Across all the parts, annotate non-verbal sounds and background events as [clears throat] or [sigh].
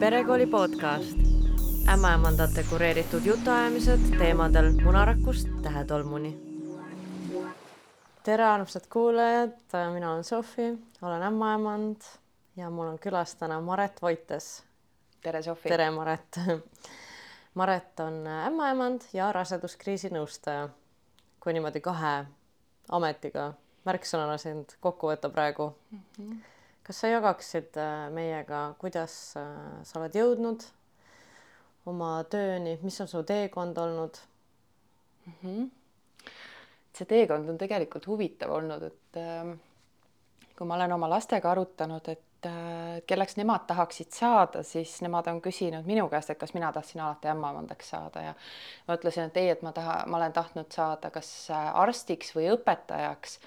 perekooli podcast. ämmaemandate kureeritud jutuajamised teemadel munarakust tähetolmuni. tere, armsad kuulajad, mina olen Sofi, olen ämmaemand ja mul on külas täna Maret Voites. tere, Sofi. tere, Maret. [laughs] Maret on ämmaemand ja raseduskriisi nõustaja. kui niimoodi kahe ametiga märksõnana sind kokku võtta praegu mm. -hmm kas sa jagaksid äh, meiega, kuidas äh, sa oled jõudnud oma tööni, mis on su teekond olnud mm? -hmm. see teekond on tegelikult huvitav olnud, et äh, kui ma olen oma lastega arutanud, et äh, kelleks nemad tahaksid saada, siis nemad on küsinud minu käest, et kas mina tahtsin alati ämmaemandaks saada ja ma ütlesin, et ei, et ma taha, ma olen tahtnud saada kas äh, arstiks või õpetajaks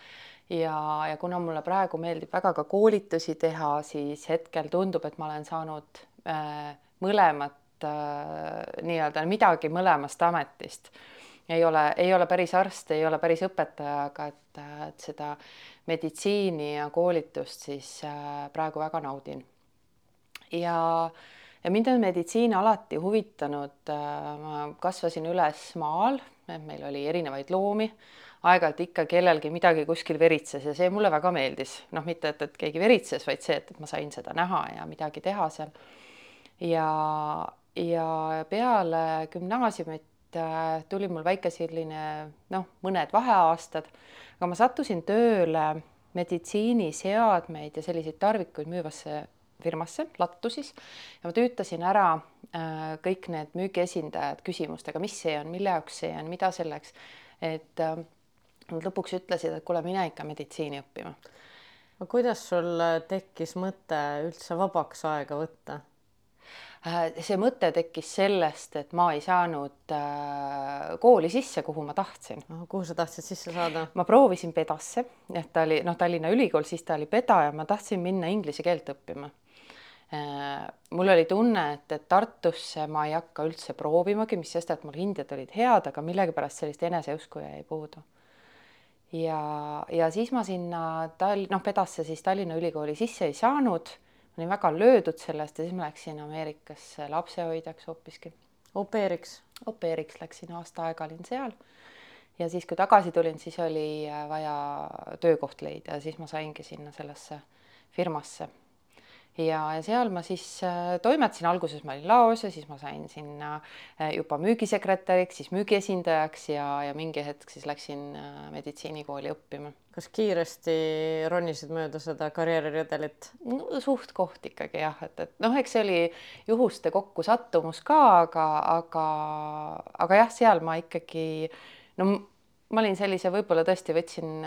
ja, ja kuna mulle praegu meeldib väga ka koolitusi teha, siis hetkel tundub, et ma olen saanud äh, mõlemat äh, nii-öelda midagi mõlemast ametist. ei ole, ei ole päris arst, ei ole päris õpetaja, aga et, et seda meditsiini ja koolitust siis äh, praegu väga naudin. ja, ja mind on meditsiin alati huvitanud äh,. ma kasvasin üles maal, meil oli erinevaid loomi aeg-ajalt ikka kellelgi midagi kuskil veritses ja see mulle väga meeldis, noh, mitte et, et keegi veritses, vaid see, et, ma sain seda näha ja midagi teha seal. ja, ja peale gümnaasiumit äh, tuli mul väike selline noh, mõned vaheaastad, aga ma sattusin tööle meditsiiniseadmeid ja selliseid tarvikuid müüvasse firmasse, Lattu siis, ja ma tüütasin ära äh, kõik need müügiesindajad küsimustega, mis see on, mille jaoks see on, mida selleks, et äh, Nad lõpuks ütlesid, et kuule, mine ikka meditsiini õppima. no kuidas sul tekkis mõte üldse vabaks aega võtta? Äh, see mõte tekkis sellest, et ma ei saanud äh, kooli sisse, kuhu ma tahtsin. kuhu sa tahtsid sisse saada? ma proovisin pedasse, et ta oli noh, Tallinna Ülikool, siis ta oli peda ja ma tahtsin minna inglise keelt õppima äh, mul oli tunne, et, et Tartusse ma ei hakka üldse proovimagi, mis sest, et mul hinded olid head, aga millegipärast sellist eneseusku jäi puudu ja, ja siis ma sinna Tall-, noh, Pedasse siis Tallinna Ülikooli sisse ei saanud. olin väga löödud sellest ja siis ma läksin Ameerikasse lapsehoidjaks hoopiski. au pair'iks? au pair'iks läksin, aasta aega olin seal. ja siis, kui tagasi tulin, siis oli vaja töökoht leida ja siis ma saingi sinna sellesse firmasse ja, ja seal ma siis äh, toimetasin, alguses ma olin laos ja siis ma sain sinna äh, juba müügisekretäriks, siis müügiesindajaks ja, ja mingi hetk siis läksin äh, meditsiinikooli õppima. kas kiiresti ronisid mööda seda karjääriredelit no,? suht-koht ikkagi jah, et, et noh, eks see oli juhuste kokkusattumus ka, aga, aga, aga jah, seal ma ikkagi no ma olin sellise, võib-olla tõesti võtsin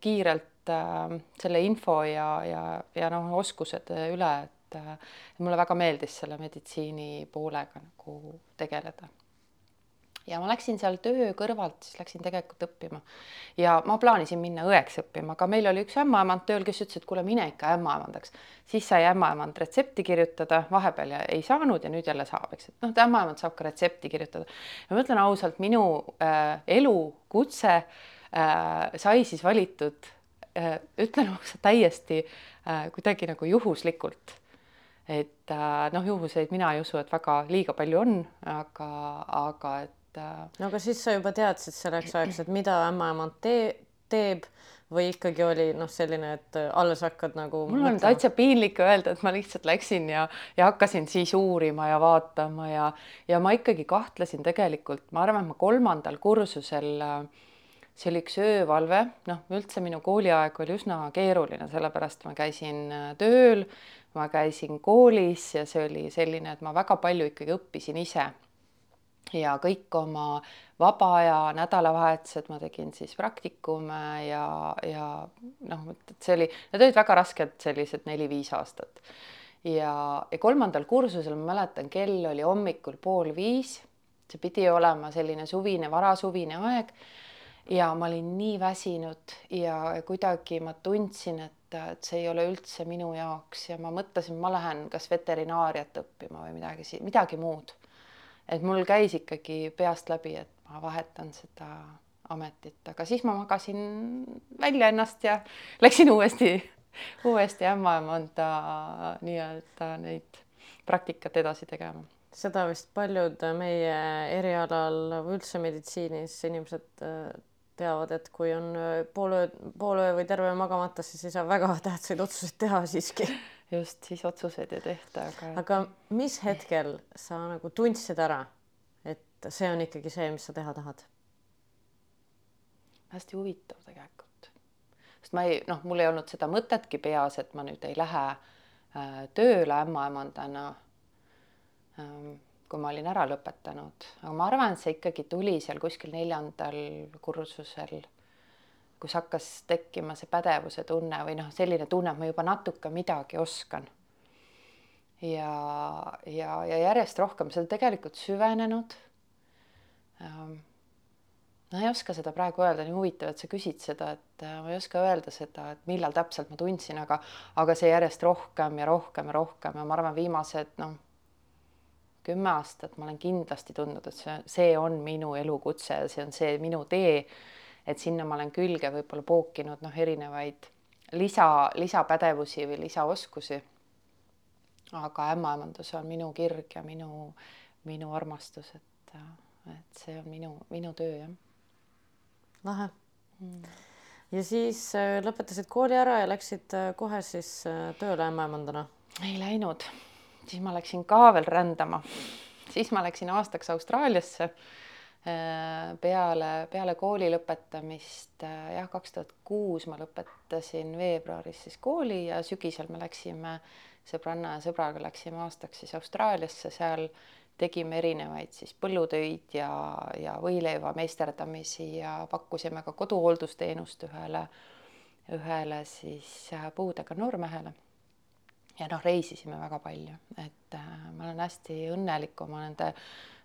kiirelt äh, selle info ja, ja, ja noh, oskused üle, et äh, mulle väga meeldis selle meditsiini poolega nagu tegeleda. Ja ma läksin seal töö kõrvalt, siis läksin tegelikult õppima ja ma plaanisin minna õeks õppima, aga meil oli üks ämmaemand tööl, kes ütles, et kuule, mine ikka ämmaemandaks. siis sai ämmaemand retsepti kirjutada, vahepeal ei saanud ja nüüd jälle saab, eks, et noh, ämmaemand saab ka retsepti kirjutada. ma ütlen ausalt, minu äh, elukutse äh, sai siis valitud Äh, ütlen ausalt täiesti äh, kuidagi nagu juhuslikult. et äh, noh, juhuseid mina ei usu, et väga liiga palju on, aga, aga et. No aga siis sa juba teadsid selleks ajaks, et mida ämmaemand tee, teeb või ikkagi oli noh, selline, et alles hakkad nagu. mul on täitsa piinlik öelda, et ma lihtsalt läksin ja, ja hakkasin siis uurima ja vaatama ja, ja ma ikkagi kahtlesin tegelikult, ma arvan, et ma kolmandal kursusel äh, see oli üks öövalve, noh, üldse minu kooliaeg oli üsna keeruline, sellepärast ma käisin äh, tööl, ma käisin koolis ja see oli selline, et ma väga palju ikkagi õppisin ise. Ja kõik oma vaba aja, nädalavahetused ma tegin siis praktikume ja, ja noh, et see oli, need olid väga rasked sellised neli-viis aastat. ja, ja kolmandal kursusel ma mäletan, kell oli hommikul pool viis, see pidi olema selline suvine, varasuvine aeg ja ma olin nii väsinud ja kuidagi ma tundsin, et, et see ei ole üldse minu jaoks ja ma mõtlesin, ma lähen kas veterinaariat õppima või midagi, midagi muud. Et mul käis ikkagi peast läbi, et ma vahetan seda ametit, aga siis ma magasin välja ennast ja [laughs] läksin uuesti, uuesti ämmaemanda nii-öelda neid praktikat edasi tegema. seda vist paljud meie erialal või üldse meditsiinis inimesed äh, teavad, et kui on äh, pool ööd, pool öö või terve magamata, siis ei saa väga [laughs] tähtsaid otsuseid teha siiski. [laughs] just, siis otsuseid ei tehta, aga. aga mis hetkel sa nagu tundsid ära, et see on ikkagi see, mis sa teha tahad? hästi huvitav tegelikult, sest ma ei, noh, mul ei olnud seda mõtetki peas, et ma nüüd ei lähe äh, tööle ämmaemandana ähm, kui ma olin ära lõpetanud, aga ma arvan, et see ikkagi tuli seal kuskil neljandal kursusel, kus hakkas tekkima see pädevuse tunne või noh, selline tunne, et ma juba natuke midagi oskan. ja, ja, ja järjest rohkem seda tegelikult süvenenud ähm, no ei oska seda praegu öelda, nii huvitav, et sa küsid seda, et äh, ma ei oska öelda seda, et millal täpselt ma tundsin, aga, aga see järjest rohkem ja rohkem ja rohkem ja ma arvan, viimased noh, kümme aastat ma olen kindlasti tundnud, et see, see on minu elukutse ja see on see minu tee. et sinna ma olen külge võib-olla pookinud noh, erinevaid lisa, lisapädevusi või lisaoskusi. aga ämmaemandus on minu kirg ja minu, minu armastus, et, et see on minu, minu töö jah lahe mm.. ja siis äh, lõpetasid kooli ära ja läksid äh, kohe siis äh, tööle ämmaemandana? ei läinud, siis ma läksin ka veel rändama, siis ma läksin aastaks Austraaliasse peale, peale kooli lõpetamist, jah, kaks tuhat kuus ma lõpetasin veebruaris siis kooli ja sügisel me läksime sõbranna ja sõbraga läksime aastaks siis Austraaliasse, seal tegime erinevaid siis põllutöid ja, ja võileiva meisterdamisi ja pakkusime ka koduhooldusteenust ühele, ühele siis äh, puudega noormehele. Ja noh, reisisime väga palju, et äh, ma olen hästi õnnelik oma nende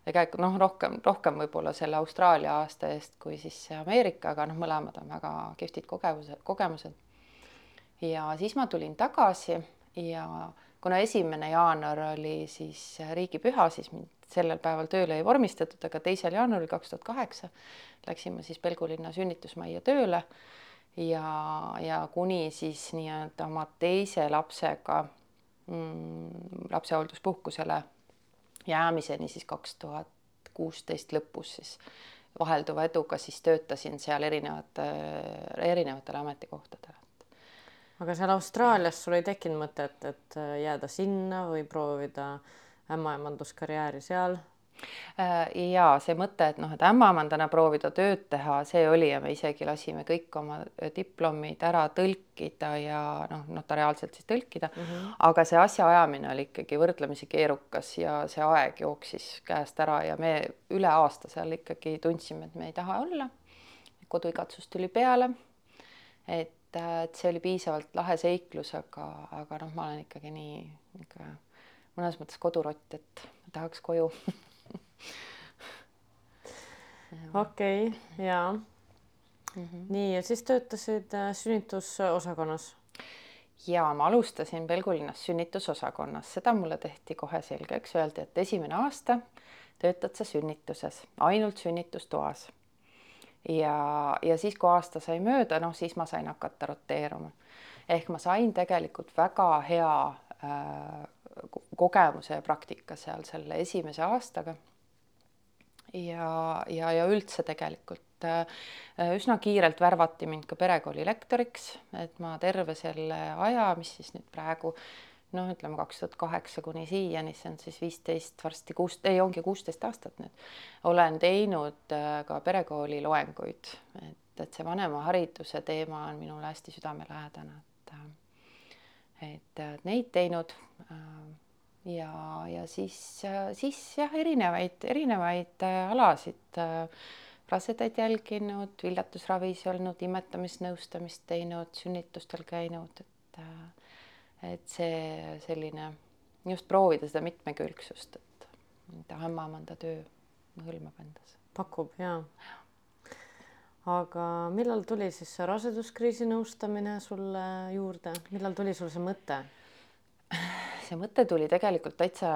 tegelikult noh, rohkem, rohkem võib-olla selle Austraalia aasta eest kui siis Ameerika, aga noh, mõlemad on väga kihvtid kogemused, kogemused. ja siis ma tulin tagasi ja kuna esimene jaanuar oli siis riigipüha, siis mind sellel päeval tööle ei vormistatud, aga teisel jaanuaril kaks tuhat kaheksa läksin ma siis Pelgulinna sünnitusmajja tööle ja, ja kuni siis nii-öelda oma teise lapsega mm, lapsehoolduspuhkusele jäämiseni siis kaks tuhat kuusteist lõpus siis vahelduva eduga siis töötasin seal erinevate, erinevatel ametikohtadel aga seal Austraalias sul ei tekkinud mõtet, et jääda sinna või proovida ämmaemanduskarjääri seal? Äh, ja see mõte, et noh, et ämmaemandana proovida tööd teha, see oli ja me isegi lasime kõik oma diplomid ära tõlkida ja noh, notariaalselt siis tõlkida mm. -hmm. aga see asjaajamine oli ikkagi võrdlemisi keerukas ja see aeg jooksis käest ära ja me üle aasta seal ikkagi tundsime, et me ei taha olla. koduigatsus tuli peale. et et, et see oli piisavalt lahe seiklus, aga, aga noh, ma olen ikkagi nii ikka mõnes mõttes kodurott, et tahaks koju [laughs] okei okay,, jaa mm. -hmm. nii, ja siis töötasid äh, sünnitusosakonnas? ja ma alustasin Pelgulinnas sünnitusosakonnas, seda mulle tehti kohe selgeks, öeldi, et esimene aasta töötad sa sünnituses, ainult sünnitustoas ja, ja siis, kui aasta sai mööda, noh, siis ma sain hakata roteeruma. ehk ma sain tegelikult väga hea äh, kogemuse ja praktika seal selle esimese aastaga. Ja, ja, ja üldse tegelikult äh, üsna kiirelt värvati mind ka perekooli lektoriks, et ma terve selle aja, mis siis nüüd praegu noh, ütleme kaks tuhat kaheksa kuni siiani, see on siis viisteist, varsti kuus, ei ongi kuusteist aastat nüüd, olen teinud äh, ka perekooli loenguid, et, et see vanemahariduse teema on minule hästi südamelähedane, et äh, et neid teinud ja, ja siis, siis jah, erinevaid, erinevaid alasid, rasedaid jälginud, viljatusravis olnud, imetamisnõustamist teinud, sünnitustel käinud, et et see selline, just proovida seda mitmekülgsust, et mida ämmaemanda töö hõlmab endas. pakub jaa. aga millal tuli siis see raseduskriisi nõustamine sulle juurde, millal tuli sul see mõte? [laughs] see mõte tuli tegelikult täitsa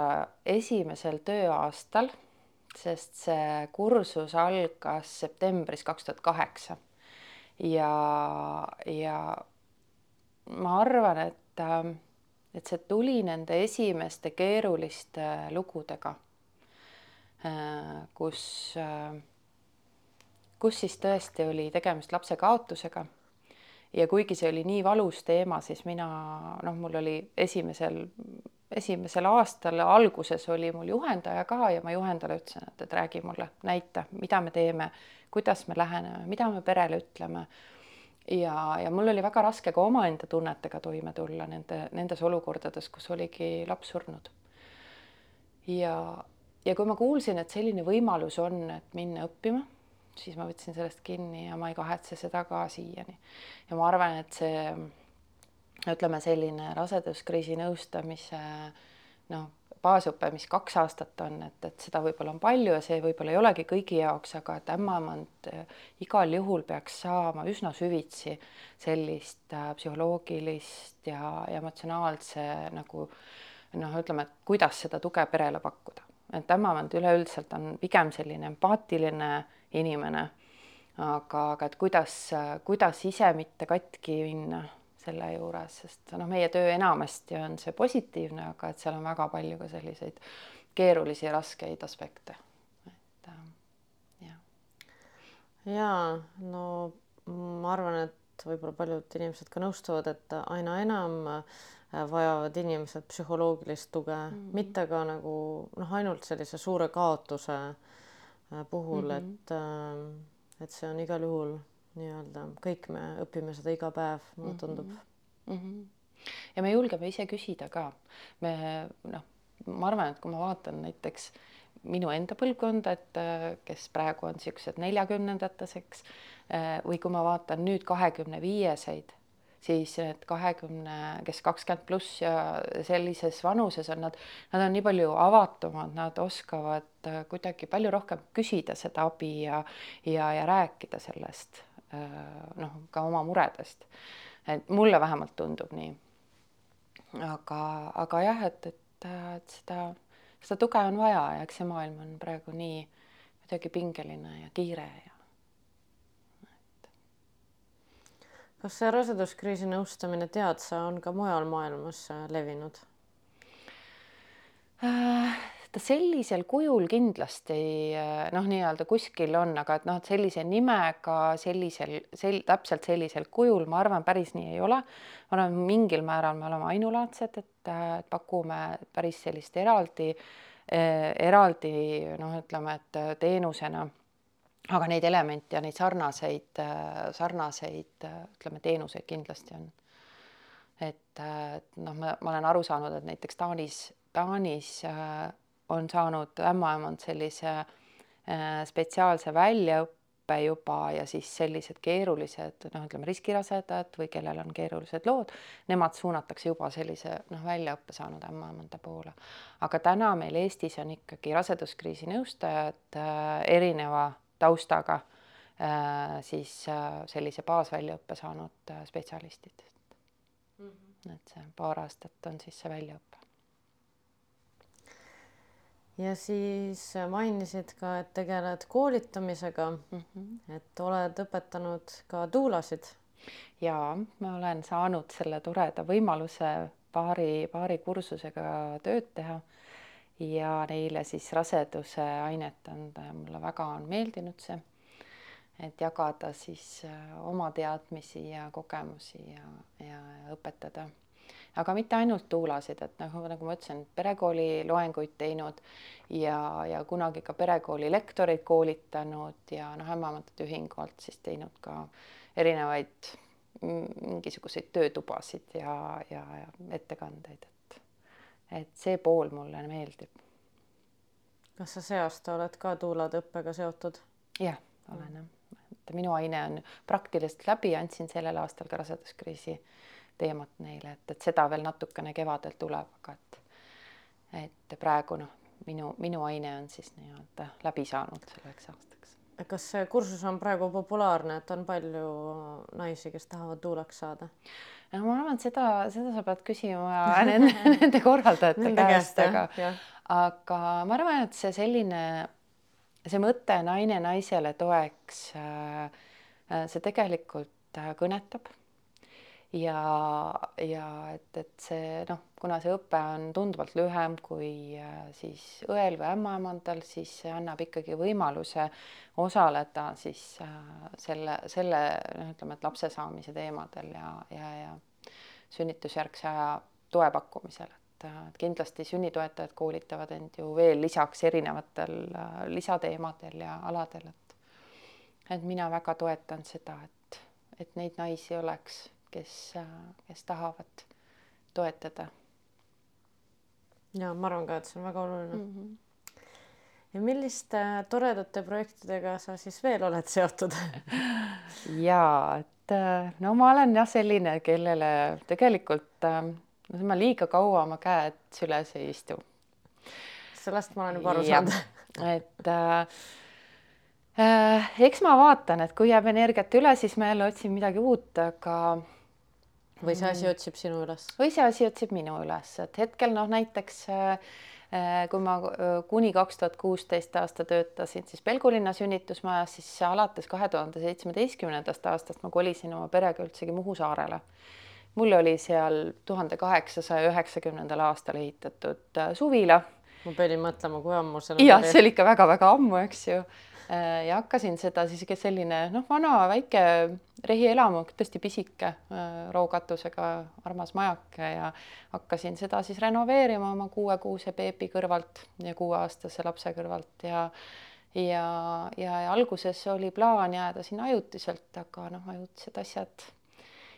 esimesel tööaastal, sest see kursus algas septembris kaks tuhat kaheksa ja, ja ma arvan, et et, see tuli nende esimeste keeruliste lugudega, kus, kus siis tõesti oli tegemist lapse kaotusega. Ja kuigi see oli nii valus teema, siis mina noh, mul oli esimesel esimesel aastal alguses oli mul juhendaja ka ja ma juhendajale ütlesin, et, et räägi mulle, näita, mida me teeme, kuidas me läheneme, mida me perele ütleme. ja, ja mul oli väga raske ka omaenda tunnetega toime tulla nende, nendes olukordades, kus oligi laps surnud. ja, ja kui ma kuulsin, et selline võimalus on, et minna õppima, siis ma võtsin sellest kinni ja ma ei kahetse seda ka siiani. ja ma arvan, et see ütleme, selline raseduskriisi nõustamise noh, baasõpe, mis kaks aastat on, et, et seda võib-olla on palju ja see võib-olla ei olegi kõigi jaoks, aga et ämmaemand eh, igal juhul peaks saama üsna süvitsi sellist äh, psühholoogilist ja, ja emotsionaalse nagu noh, ütleme, et kuidas seda tuge perele pakkuda. et ämmemand üleüldiselt on pigem selline empaatiline inimene, aga, aga et kuidas, kuidas ise mitte katki minna selle juures, sest noh, meie töö enamasti on see positiivne, aga et seal on väga palju ka selliseid keerulisi ja raskeid aspekte. et äh, jah. ja no ma arvan, et võib-olla paljud inimesed ka nõustuvad, et aina enam äh, vajavad inimesed psühholoogilist tuge mm, -hmm. mitte ka nagu noh, ainult sellise suure kaotuse puhul mm, -hmm. et, et see on igal juhul nii-öelda kõik me õpime seda iga päev, mulle mhm. tundub mm. -hmm. ja me julgeme ise küsida ka. me noh, ma arvan, et kui ma vaatan näiteks minu enda põlvkonda, et kes praegu on niisugused neljakümnendates, eks, või kui ma vaatan nüüd kahekümne viieseid, siis need kahekümne, kes kakskümmend pluss ja sellises vanuses on nad, nad on nii palju avatumad, nad oskavad kuidagi palju rohkem küsida seda abi ja, ja, ja rääkida sellest Äh, noh, ka oma muredest. et mulle vähemalt tundub nii. aga, aga jah, et, et, et seda, seda tuge on vaja ja eks see maailm on praegu nii kuidagi pingeline ja kiire ja kas see raseduskriisi nõustamine, tead sa, on ka mujal maailmas levinud äh,? ta sellisel kujul kindlasti noh, nii-öelda kuskil on, aga et noh, et sellise nimega sellisel, sel-, täpselt sellisel kujul, ma arvan, päris nii ei ole. ma arvan, mingil määral me oleme ainulaadsed, et pakume päris sellist eraldi eraldi noh, ütleme, et teenusena aga neid elemente ja neid sarnaseid, sarnaseid ütleme, teenuseid kindlasti on. et noh, ma, ma olen aru saanud, et näiteks Taanis, Taanis on saanud ämmaemand sellise äh, spetsiaalse väljaõppe juba ja siis sellised keerulised noh, ütleme riskirasedad või kellel on keerulised lood, nemad suunatakse juba sellise noh, väljaõppe saanud ämmaemanda poole. aga täna meil Eestis on ikkagi raseduskriisi nõustajad äh, erineva taustaga äh, siis äh, sellise baasväljaõppe saanud äh, spetsialistid mm. -hmm. et see paar aastat on siis see väljaõpe ja siis mainisid ka, et tegeled koolitamisega mm. -hmm. et oled õpetanud ka tuulasid. ja ma olen saanud selle toreda võimaluse paari, paari kursusega tööd teha ja neile siis raseduse ainet anda ja mulle väga on meeldinud see, et jagada siis äh, oma teadmisi ja kogemusi ja, ja õpetada. Aga mitte ainult tuulasid, et nagu, nagu ma ütlesin, perekooli loenguid teinud ja, ja kunagi ka perekooli lektoreid koolitanud ja noh, ämmaemandate ühingu alt siis teinud ka erinevaid mingisuguseid töötubasid ja, ja, ja ettekandeid, et, see pool mulle meeldib. kas sa see aasta oled ka tuulade õppega seotud? jah, olen jah, et minu aine on praktiliselt läbi, andsin sellel aastal ka raseduskriisi teemat neile, et, et seda veel natukene kevadel tuleb, aga et et praegu noh, minu, minu aine on siis nii-öelda läbi saanud selleks aastaks. Kas see kursus on praegu populaarne, et on palju naisi, kes tahavad tuulaks saada? no ma arvan, et seda, seda sa pead küsima [laughs] nende, nende korraldajate käest, aga, aga ma arvan, et see selline, see mõte naine naisele toeks, äh, see tegelikult kõnetab ja, ja et, et see noh, kuna see õpe on tunduvalt lühem kui äh, siis õel või ämmaemandal, siis see annab ikkagi võimaluse osaleda siis äh, selle, selle noh, ütleme, et lapse saamise teemadel ja, ja, ja sünnitusjärgse aja toe pakkumisel, et, äh, et kindlasti sünnitoetajad koolitavad end ju veel lisaks erinevatel lisateemadel ja aladel, et et mina väga toetan seda, et, et neid naisi oleks kes, kes tahavad toetada. ja ma arvan ka, et see on väga oluline mm. -hmm ja milliste toredate projektidega sa siis veel oled seotud [laughs] ja et no ma olen jah selline, kellele tegelikult no ma liiga kaua oma käed süles ei istu. sellest ma olen juba aru saanud. [laughs] et äh, äh, eks ma vaatan, et kui jääb energiat üle, siis ma jälle otsin midagi uut, aga või see asi otsib sinu üles? või see asi otsib minu üles, et hetkel noh, näiteks äh, äh, kui ma äh, kuni kaks tuhat kuusteist aasta töötasin siis Pelgulinna sünnitusmajas, siis alates kahe tuhande seitsmeteistkümnendast aastast ma kolisin oma perega üldsegi Muhu saarele. mul oli seal tuhande kaheksasaja üheksakümnendal aastal ehitatud suvila. ma pidin mõtlema, kui ammu see jah, see oli ikka väga-väga ammu, eks ju ja hakkasin seda siis selline noh, vana väike rehielamu, tõesti pisike äh, rookatusega armas majake ja hakkasin seda siis renoveerima oma kuuekuuse beebi kõrvalt ja kuueaastase lapse kõrvalt ja ja, ja, ja alguses oli plaan jääda sinna ajutiselt, aga noh, ajutised asjad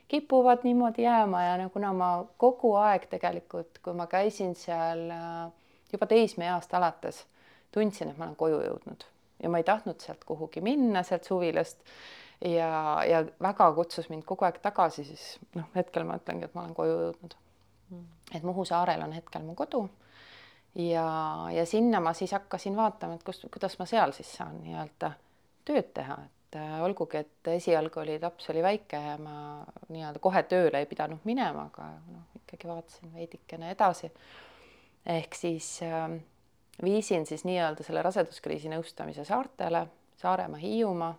kipuvad niimoodi jääma ja no kuna ma kogu aeg tegelikult, kui ma käisin seal äh, juba teismeeast alates, tundsin, et ma olen koju jõudnud ja ma ei tahtnud sealt kuhugi minna, sealt suvilast. ja, ja väga kutsus mind kogu aeg tagasi, siis noh, hetkel ma ütlengi, et ma olen koju jõudnud mm.. et Muhu saarel on hetkel mu kodu ja, ja sinna ma siis hakkasin vaatama, et kus, kuidas ma seal siis saan nii-öelda tööd teha, et äh, olgugi, et esialgu oli laps oli väike ja ma nii-öelda kohe tööle ei pidanud minema, aga noh, ikkagi vaatasin veidikene edasi. ehk siis äh, viisin siis nii-öelda selle raseduskriisi nõustamise saartele, Saaremaa, Hiiumaa.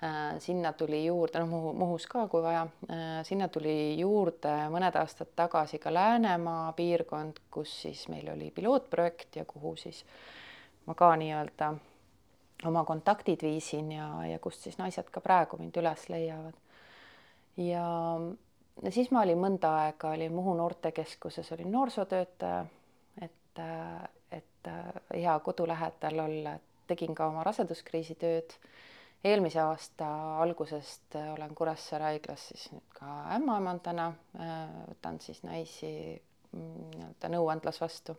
Äh, sinna tuli juurde, noh, Muhu, Muhus ka, kui vaja, äh, sinna tuli juurde mõned aastad tagasi ka Läänemaa piirkond, kus siis meil oli pilootprojekt ja kuhu siis ma ka nii-öelda oma kontaktid viisin ja, ja kust siis naised ka praegu mind üles leiavad. ja, ja siis ma olin mõnda aega, olin Muhu noortekeskuses, olin noorsootöötaja, et et äh, hea kodu lähedal olla, tegin ka oma raseduskriisi tööd. eelmise aasta algusest äh, olen Kuressaare haiglas siis nüüd ka ämmaemandana, äh, võtan siis naisi mm, nii-öelda nõuandlas vastu.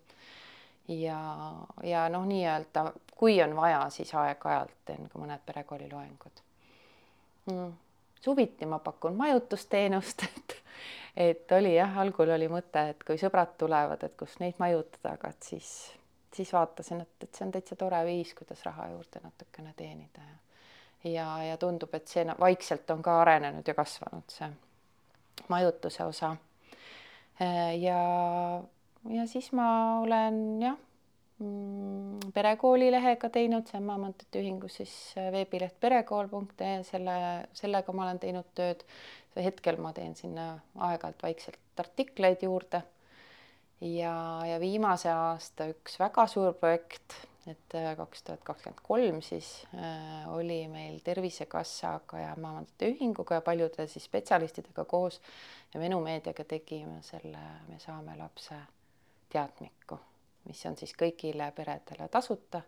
ja, ja noh, nii-öelda kui on vaja, siis aeg-ajalt teen ka mõned perekooliloengud mm suviti ma pakun majutusteenust, [laughs] et et oli jah, algul oli mõte, et kui sõbrad tulevad, et kus neid majutada, aga et siis siis vaatasin, et, et see on täitsa tore viis, kuidas raha juurde natukene teenida ja ja, ja tundub, et see vaikselt on ka arenenud ja kasvanud, see majutuse osa. ja, ja siis ma olen jah, mm, perekooli lehega teinud, see on Maamantete Ühingus siis veebileht perekool.ee, selle, sellega ma olen teinud tööd. hetkel ma teen sinna aeg-ajalt vaikselt artikleid juurde ja, ja viimase aasta üks väga suur projekt, et äh, kaks tuhat kakskümmend kolm siis äh, oli meil Tervisekassaga ja Maamandate Ühinguga ja paljude siis spetsialistidega koos ja Venu meediaga tegime selle Me saame lapse teadmiku, mis on siis kõigile peredele tasuta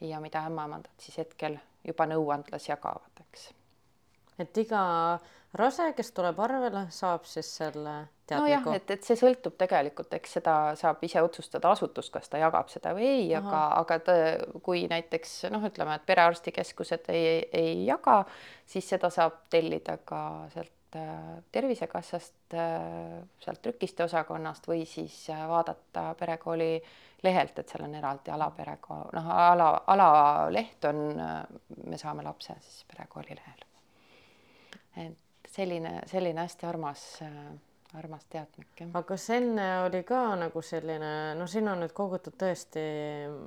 ja mida ämmaemandad siis hetkel juba nõuandlas jagavad, eks et iga rase, kes tuleb arvele, saab siis selle teadliku. nojah, et, et see sõltub tegelikult, eks seda saab ise otsustada asutus, kas ta jagab seda või ei, aga, aga ta, kui näiteks noh, ütleme, et perearstikeskused ei, ei jaga, siis seda saab tellida ka sealt äh, Tervisekassast äh,, sealt trükiste osakonnast või siis äh, vaadata perekooli lehelt, et seal on eraldi alapereko-, noh, ala, alaleht on, me saame lapse siis perekooli lehel et selline, selline hästi armas äh, armas teadmik jah. aga kas enne oli ka nagu selline, no siin on nüüd kogutud tõesti,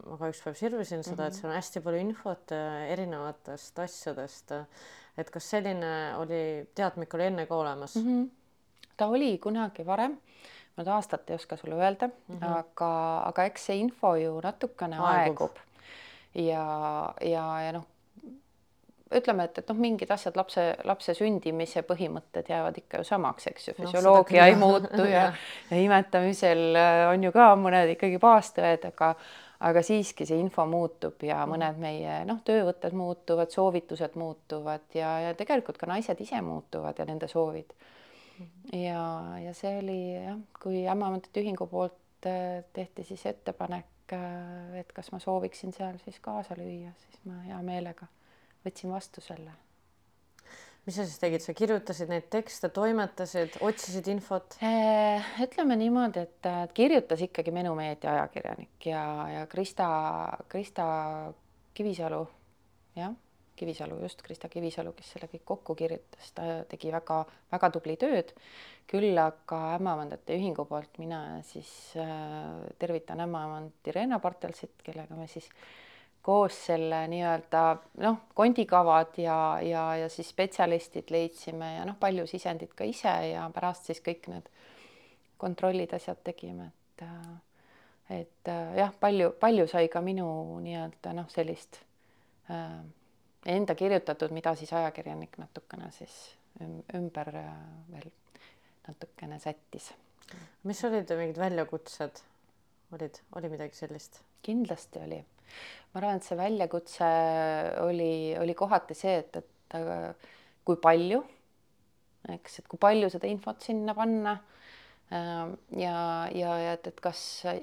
ma ka üks päev sirvisin seda mm, -hmm. et mhm. seal on hästi palju infot äh, erinevatest asjadest. et kas selline oli, teadmik oli enne ka olemas mm? -hmm. ta oli kunagi varem, ma nüüd aastat ei oska sulle öelda mm, -hmm. aga, aga eks see info ju natukene aegub, aegub. ja, ja, ja noh, ütleme, et, et noh, mingid asjad lapse, lapse sündimise põhimõtted jäävad ikka ju samaks, eks ju, füsioloogia no, ei muutu [laughs] ja, ja imetamisel äh, on ju ka mõned ikkagi baastõed, aga aga siiski see info muutub ja mhm. mõned meie noh, töövõtted muutuvad, soovitused muutuvad ja, ja tegelikult ka naised ise muutuvad ja nende soovid. Ja, ja see oli jah, kui ämmaemandate ühingu poolt äh, tehti siis ettepanek, äh, et kas ma sooviksin seal siis kaasa lüüa, siis ma hea meelega võtsin vastu selle. mis sa siis tegid, sa kirjutasid neid tekste, toimetasid, otsisid infot? Äh, ütleme niimoodi, et kirjutas ikkagi Menu Meedia ajakirjanik ja, ja Krista, Krista Kivisalu, jah Kivisalu, just Krista Kivisalu, kes selle kõik kokku kirjutas, ta tegi väga-väga tubli tööd. küll aga ämmaemandate ühingu poolt mina siis äh, tervitan ämmaemand Irena Bartelsit, kellega me siis koos selle nii-öelda noh, kondikavad ja, ja, ja siis spetsialistid leidsime ja noh, palju sisendit ka ise ja pärast siis kõik need kontrollid, asjad tegime, et äh, et äh, jah, palju, palju sai ka minu nii-öelda noh, sellist äh, enda kirjutatud, mida siis ajakirjanik natukene siis ümber äh, veel natukene sättis. mis olid mingid väljakutsed, olid, oli midagi sellist? kindlasti oli. Ma arvan, et see väljakutse oli, oli kohati see, et, et kui palju, eks, et kui palju seda infot sinna panna äh, ja, ja, ja et, et kas,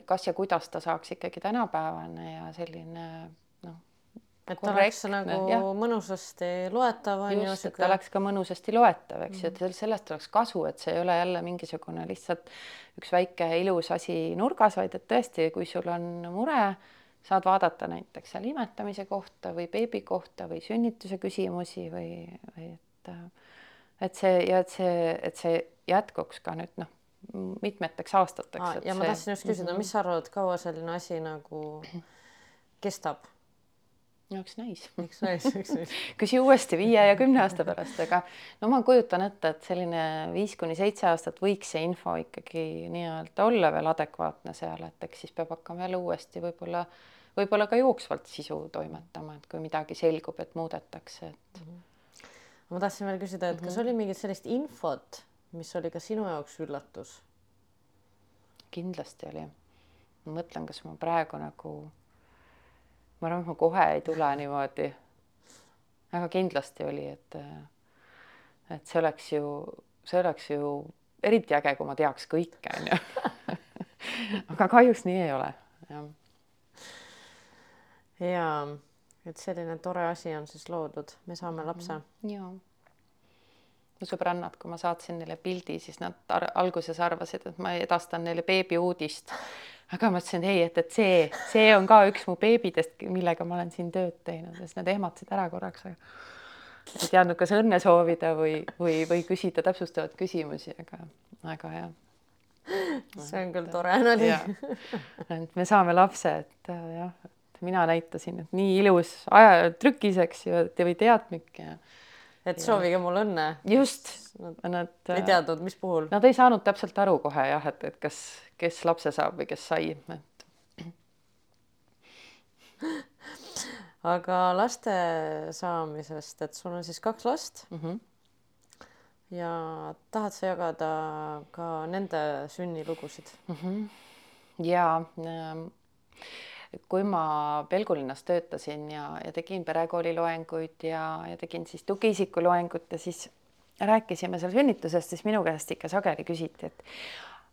kas ja kuidas ta saaks ikkagi tänapäevane ja selline et ta oleks nagu ja. mõnusasti loetav on ju. et ta oleks ka mõnusasti loetav, eks ju mm -hmm., et sellest oleks kasu, et see ei ole jälle mingisugune lihtsalt üks väike ilus asi nurgas, vaid et tõesti, kui sul on mure, saad vaadata näiteks seal imetamise kohta või beebi kohta või sünnituse küsimusi või, või et et see ja et see, et see jätkuks ka nüüd noh, mitmeteks aastateks. ja ma tahtsin just küsida -hmm. mis sa arvad, kaua selline asi nagu kestab? No eks näis. eks näis, eks näis. [laughs] küsi uuesti viie ja kümne aasta pärast, aga no ma kujutan ette, et selline viis kuni seitse aastat võiks see info ikkagi nii-öelda olla veel adekvaatne seal, et eks siis peab hakkama jälle uuesti võib-olla, võib-olla ka jooksvalt sisu toimetama, et kui midagi selgub, et muudetakse, et mm. -hmm. ma tahtsin veel küsida, et kas mm -hmm. oli mingit sellist infot, mis oli ka sinu jaoks üllatus? kindlasti oli. ma mõtlen, kas ma praegu nagu ma arvan, et ma kohe ei tule niimoodi. aga kindlasti oli, et, et see oleks ju, see oleks ju eriti äge, kui ma teaks kõike, onju. [laughs] aga kahjuks nii ei ole, jah. ja, et selline tore asi on siis loodud, me saame lapse. jaa mu sõbrannad, kui ma saatsin neile pildi, siis nad alguses arvasid, et ma edastan neile beebi uudist [laughs] aga ma ütlesin ei, et, et see, see on ka üks mu beebidest, millega ma olen siin tööd teinud, siis nad ehmatasid ära korraks, aga ei teadnud, kas õnne soovida või, või, või küsida täpsustavaid küsimusi, aga, aga jah. see on küll tore nali. et me saame lapse, et äh, jah, et mina näitasin, et nii ilus aja, trükis, eks ju, või teatmik ja et ja. soovige mulle õnne. just. Nad ei teadnud, mis puhul. Nad ei saanud täpselt aru kohe jah, et, et kas, kes lapse saab või kes sai, et. aga laste saamisest, et sul on siis kaks last mm. -hmm. ja tahad sa jagada ka nende sünnilugusid mm? -hmm. ja ähm, kui ma Pelgulinnas töötasin ja, ja tegin perekooli loenguid ja, ja tegin siis tugiisiku loengut ja siis rääkisime seal sünnitusest, siis minu käest ikka sageli küsiti, et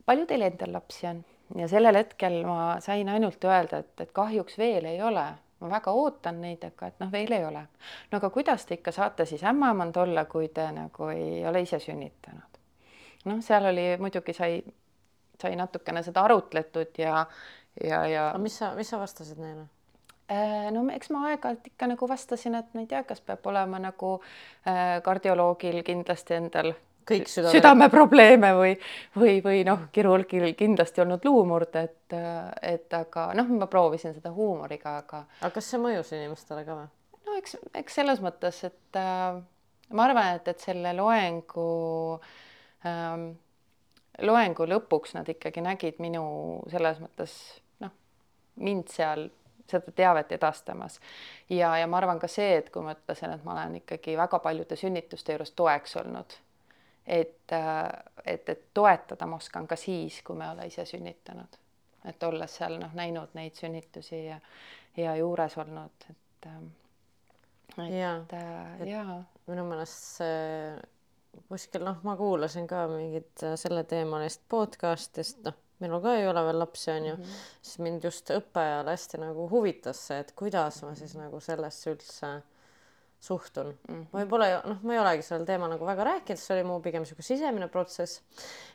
palju teil endal lapsi on ja sellel hetkel ma sain ainult öelda, et, et kahjuks veel ei ole, ma väga ootan neid, aga et noh, veel ei ole. no aga kuidas te ikka saate siis ämmaemand olla, kui te nagu ei ole ise sünnitanud? noh, seal oli muidugi sai, sai natukene seda arutletud ja, ja, ja. aga mis sa, mis sa vastasid neile? Äh, no eks ma aeg-ajalt ikka nagu vastasin, et ma ei tea, kas peab olema nagu äh, kardioloogil kindlasti endal kõik südame, südameprobleeme või, või, või noh, kirurgil kindlasti olnud luumurd, et, et aga noh, ma proovisin seda huumoriga, aga. aga kas see mõjus inimestele ka või? no eks, eks selles mõttes, et äh, ma arvan, et, et selle loengu ähm, loengu lõpuks nad ikkagi nägid minu selles mõttes noh, mind seal seda teavet edastamas. ja, ja ma arvan ka see, et kui ma ütlesin, et ma olen ikkagi väga paljude sünnituste juures toeks olnud, et, et, et toetada ma oskan ka siis, kui ma ei ole ise sünnitanud. et olles seal noh, näinud neid sünnitusi ja, ja juures olnud, et, et ja, et ja. minu meelest see kuskil noh, ma kuulasin ka mingit selleteemalist podcast'ist, noh minul ka ei ole veel lapsi, onju mm, -hmm. siis mind just õppeajal hästi nagu huvitas see, et kuidas ma siis nagu sellesse üldse suhtun mm. -hmm. võib-olla noh, ma ei olegi sellel teemal nagu väga rääkinud, see oli mu pigem sihuke sisemine protsess.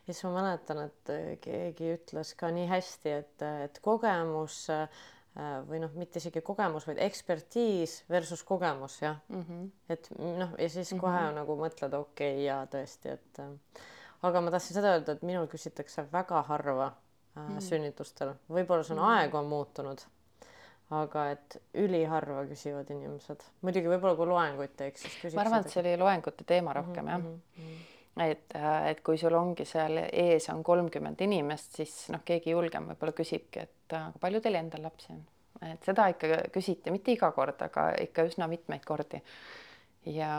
ja siis ma mäletan, et keegi ütles ka nii hästi, et, et kogemus või noh, mitte isegi kogemus, vaid ekspertiis versus kogemus jah mm. -hmm. et noh, ja siis kohe mm -hmm. nagu mõtled, okei okay,, jaa tõesti, et aga ma tahtsin seda öelda, et minul küsitakse väga harva äh, mm. sünnitustel, võib-olla see on mm. aeg on muutunud, aga et üliharva küsivad inimesed, muidugi võib-olla kui loenguid teeks, siis küsiks. ma arvan, et see oli loengute teema rohkem mm -hmm, jah mm. -hmm et, äh, et kui sul ongi seal ees on kolmkümmend inimest, siis noh, keegi julgem võib-olla küsibki, et äh, palju teil endal lapsi on, et seda ikka küsiti, mitte iga kord, aga ikka üsna mitmeid kordi. ja,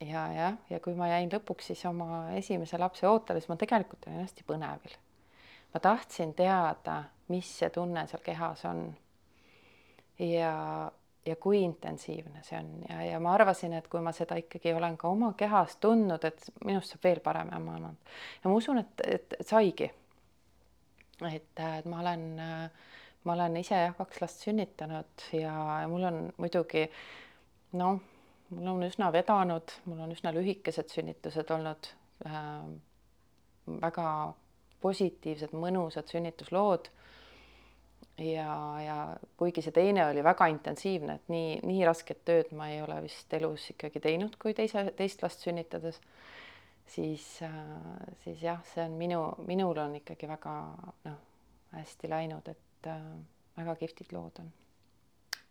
ja jah, ja kui ma jäin lõpuks siis oma esimese lapse ootele, siis ma tegelikult olin hästi põnevil. ma tahtsin teada, mis see tunne seal kehas on. ja, ja kui intensiivne see on ja, ja ma arvasin, et kui ma seda ikkagi olen ka oma kehas tundnud, et minust saab veel parem ema. ja ma usun, et, et, et saigi. Et, et ma olen, ma olen ise jah, kaks last sünnitanud ja, mul on muidugi noh mul on üsna vedanud, mul on üsna lühikesed sünnitused olnud äh,. väga positiivsed, mõnusad sünnituslood. ja, ja kuigi see teine oli väga intensiivne, et nii, nii rasket tööd ma ei ole vist elus ikkagi teinud, kui teise, teist last sünnitades, siis äh,, siis jah, see on minu, minul on ikkagi väga noh, hästi läinud, et äh, väga kihvtid lood on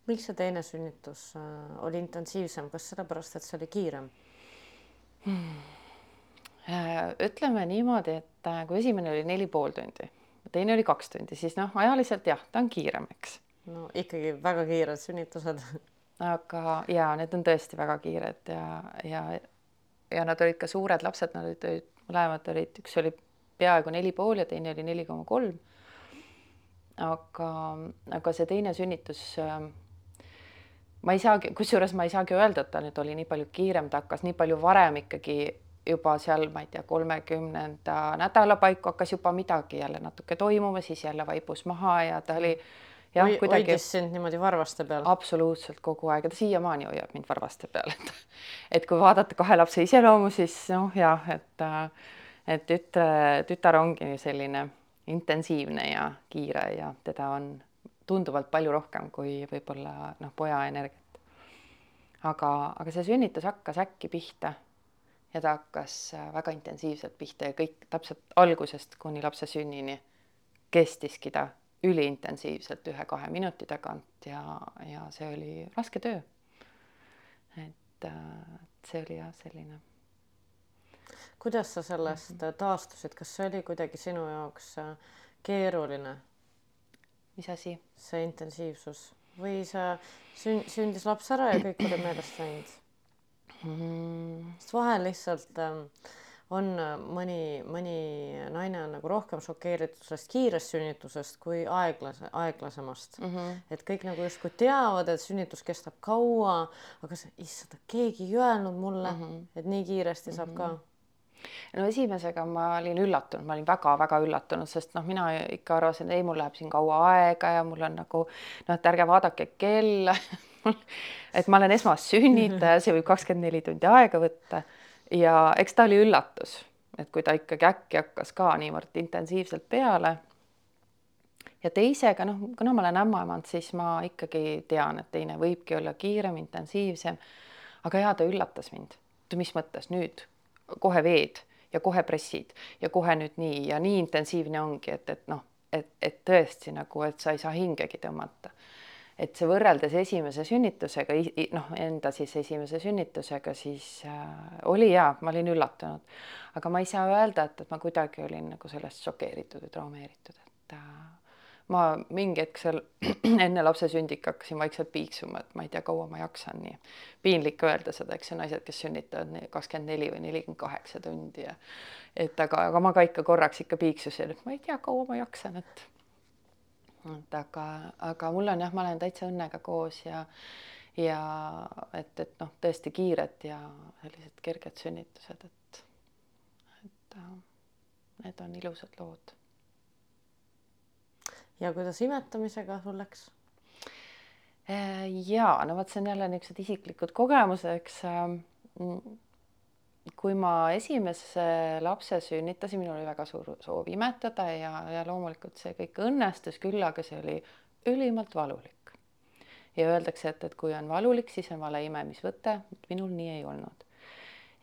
miks see teine sünnitus äh, oli intensiivsem, kas sellepärast, et see oli kiirem hmm.? ütleme niimoodi, et äh, kui esimene oli neli pool tundi, teine oli kaks tundi, siis noh, ajaliselt jah, ta on kiirem, eks. no ikkagi väga kiired sünnitused [laughs] aga ja need on tõesti väga kiired ja, ja, ja nad olid ka suured lapsed, nad olid, mõlemad olid, üks oli peaaegu neli pool ja teine oli neli koma kolm. aga, aga see teine sünnitus äh, ma ei saagi, kusjuures ma ei saagi öelda, et ta nüüd oli nii palju kiirem, ta hakkas nii palju varem ikkagi juba seal, ma ei tea, kolmekümnenda nädala paiku hakkas juba midagi jälle natuke toimuma, siis jälle vaibus maha ja ta oli jah, kuidagi. hoidis sind niimoodi varvaste peal? absoluutselt kogu aeg ja ta siiamaani hoiab mind varvaste peal, et [laughs] et kui vaadata kahe lapse iseloomu, siis noh, jah, et et tütre, tütar ongi selline intensiivne ja kiire ja teda on tunduvalt palju rohkem kui võib-olla noh, poja energiat. aga, aga see sünnitus hakkas äkki pihta ja ta hakkas äh, väga intensiivselt pihta ja kõik täpselt algusest kuni lapse sünnini kestiski ta üliintensiivselt ühe-kahe minuti tagant ja, ja see oli raske töö. et äh, see oli jah, selline. kuidas sa sellest -hmm. taastusid, kas see oli kuidagi sinu jaoks äh, keeruline mis asi? see intensiivsus või sa sün-, sündis laps ära ja kõik oli meelest läinud mm.? sest vahel lihtsalt ähm, on äh, mõni, mõni naine on nagu rohkem šokeeritud sellest kiirest sünnitusest kui aeglase, aeglasemast mm. -hmm. et kõik nagu justkui teavad, et sünnitus kestab kaua, aga see, issand, keegi ei öelnud mulle mm, -hmm. et nii kiiresti saab mm -hmm. ka no esimesega ma olin üllatunud, ma olin väga-väga üllatunud, sest noh, mina ikka arvasin, ei, mul läheb siin kaua aega ja mul on nagu noh, et ärge vaadake kella [laughs] et ma olen esmassünnitaja, see võib kakskümmend neli tundi aega võtta ja eks ta oli üllatus, et kui ta ikkagi äkki hakkas ka niivõrd intensiivselt peale. ja teisega noh, kuna ma olen ämmaemand, siis ma ikkagi tean, et teine võibki olla kiirem, intensiivsem. aga jaa, ta üllatas mind. mis mõttes nüüd kohe veed ja kohe pressid ja kohe nüüd nii ja nii intensiivne ongi, et, et noh, et, et tõesti nagu, et sa ei saa hingegi tõmmata. Et see võrreldes esimese sünnitusega, noh, enda siis esimese sünnitusega, siis äh, oli hea, ma olin üllatunud, aga ma ei saa öelda, et, et ma kuidagi olin nagu sellest šokeeritud või traumeeritud, et äh, ma mingi hetk seal [clears throat] enne lapse sündi ikka hakkasin vaikselt piiksuma, et ma ei tea, kaua ma jaksan, nii piinlik öelda seda, eks ju, naised, kes sünnitavad kakskümmend neli või nelikümmend kaheksa tundi ja et aga, aga ma ka ikka korraks ikka piiksusin, et ma ei tea, kaua ma jaksan, et et aga, aga mul on jah, ma olen täitsa õnnega koos ja ja et, et noh, tõesti kiired ja sellised kerged sünnitused, et, et äh, need on ilusad lood. ja kuidas imetamisega sul läks? Äh, ja no vot, see on jälle niisugused isiklikud kogemused, eks äh, kui ma esimese lapse sünnitasin, minul oli väga suur soov imetada ja, ja loomulikult see kõik õnnestus, küll aga see oli ülimalt valulik. ja öeldakse, et, et kui on valulik, siis on vale imemisvõte, minul nii ei olnud.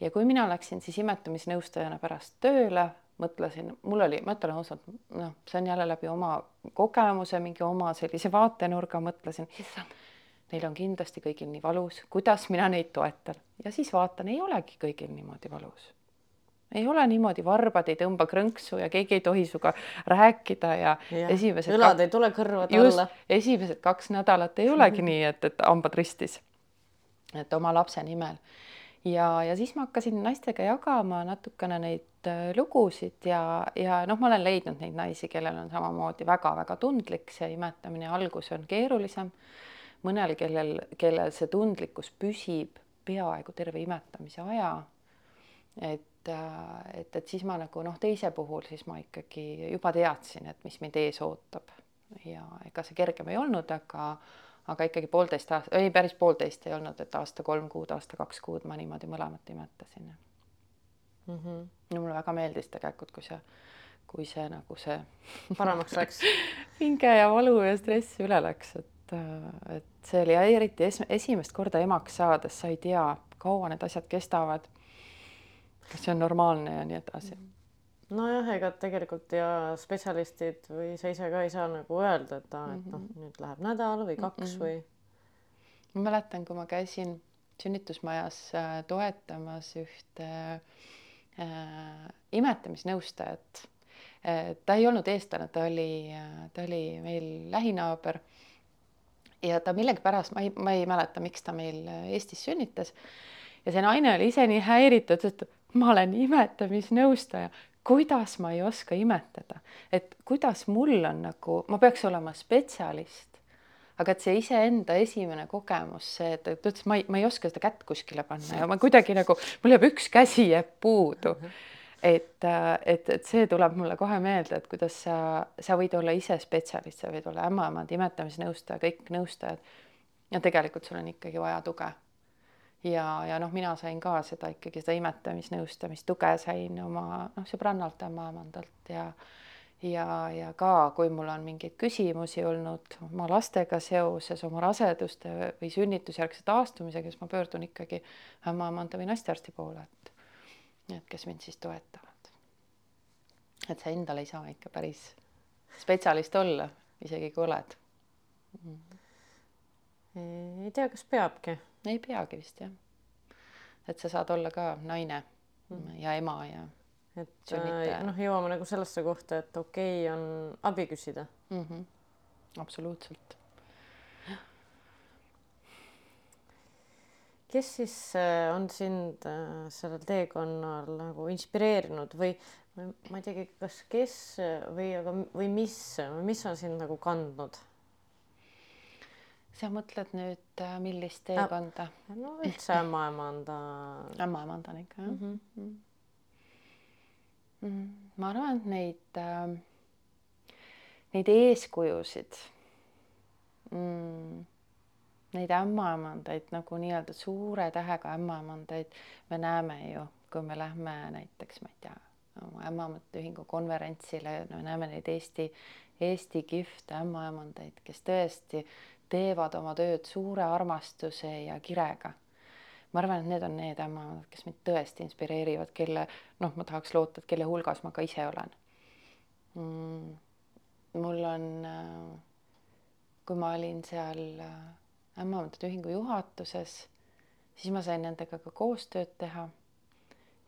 ja kui mina läksin siis imetamisnõustajana pärast tööle, mõtlesin, mul oli, ma ütlen ausalt, noh, see on jälle läbi oma kogemuse, mingi oma sellise vaatenurga, mõtlesin, issand neil on kindlasti kõigil nii valus, kuidas mina neid toetan ja siis vaatan, ei olegi kõigil niimoodi valus. ei ole niimoodi, varbad ei tõmba krõnksu ja keegi ei tohi sinuga rääkida ja, ja esimesed õlad ei tule kõrvade alla. esimesed kaks nädalat ei olegi nii, et, et hambad ristis. et oma lapse nimel ja, ja siis ma hakkasin naistega jagama natukene neid äh, lugusid ja, ja noh, ma olen leidnud neid naisi, kellel on samamoodi väga-väga tundlik, see imetamine algus on keerulisem mõnel, kellel, kellel see tundlikkus püsib peaaegu terve imetamise aja. et, äh, et, et siis ma nagu noh, teise puhul siis ma ikkagi juba teadsin, et mis mind ees ootab ja ega see kergem ei olnud, aga, aga ikkagi poolteist aastat, ei päris poolteist ei olnud, et aasta kolm kuud, aasta kaks kuud ma niimoodi mõlemat imetasin mm. -hmm. no mulle väga meeldis tegelikult, kui see, kui see nagu see paremaks läks [laughs] pinge ja valu ja stress üle läks, et et, et see oli eriti es esimest korda emaks saades, sa ei tea, kaua need asjad kestavad. kas see on normaalne ja nii edasi. nojah, ega tegelikult ja spetsialistid või sa ise ka ei saa nagu öelda, et aa, et noh, mhm. nüüd läheb nädal või kaks mm -hmm. või. ma mäletan, kui ma käisin sünnitusmajas äh, toetamas ühte äh, imetamisnõustajat äh,. ta ei olnud eestlane, ta oli, äh, ta oli meil lähinaaber ja ta millegipärast, ma ei, ma ei mäleta, miks ta meil äh, Eestis sünnitas. ja see naine oli ise nii häiritud, et ma olen imetamisnõustaja, kuidas ma ei oska imetada, et kuidas mul on nagu, ma peaks olema spetsialist aga et see iseenda esimene kogemus, see, et ta ütles, ma ei, ma ei oska seda kätt kuskile panna ja ma kuidagi nagu, mul jääb üks käsi jääb puudu mm. -hmm et, et, et see tuleb mulle kohe meelde, et kuidas sa, sa võid olla ise spetsialist, sa võid olla ämmaemand, imetamisnõustaja, kõik nõustajad. ja tegelikult sul on ikkagi vaja tuge. ja, ja noh, mina sain ka seda ikkagi seda imetamisnõustamist, tuge sain oma noh, sõbrannalt, ämmaemandalt ja ja, ja ka, kui mul on mingeid küsimusi olnud oma lastega seoses, oma raseduste või sünnitusjärgse taastumisega, siis ma pöördun ikkagi ämmaemanda või naistearsti poole, et et kes mind siis toetavad. et sa endal ei saa ikka päris spetsialist olla, isegi kui oled mm.. ei tea, kas peabki? ei peagi vist jah. et sa saad olla ka naine mm. ja ema ja et äh, noh, jõuame nagu sellesse kohta, et okei okay on abi küsida mm. -hmm. absoluutselt kes siis äh, on sind äh, sellel teekonnal nagu inspireerinud või ma ei teagi, kas kes või aga, või mis, mis on sind nagu kandnud? sa mõtled nüüd äh, millist teekonda? no üldse ämmaemanda. [laughs] ämmaemandana ikka jah mm? -hmm. Mm -hmm. ma arvan, et neid äh,, neid eeskujusid mm, neid ämmaemandaid nagu nii-öelda suure tähega ämmaemandaid me näeme ju, kui me lähme näiteks, ma ei tea, oma ämmaemandate ühingu konverentsile, me näeme neid Eesti, Eesti kihvte ämmaemandaid, kes tõesti teevad oma tööd suure armastuse ja kirega. ma arvan, et need on need ämmaemandad, kes mind tõesti inspireerivad, kelle noh, ma tahaks loota, et kelle hulgas ma ka ise olen mm,. mul on äh, kui ma olin seal äh, ämmaemandate ühingu juhatuses, siis ma sain nendega ka koostööd teha.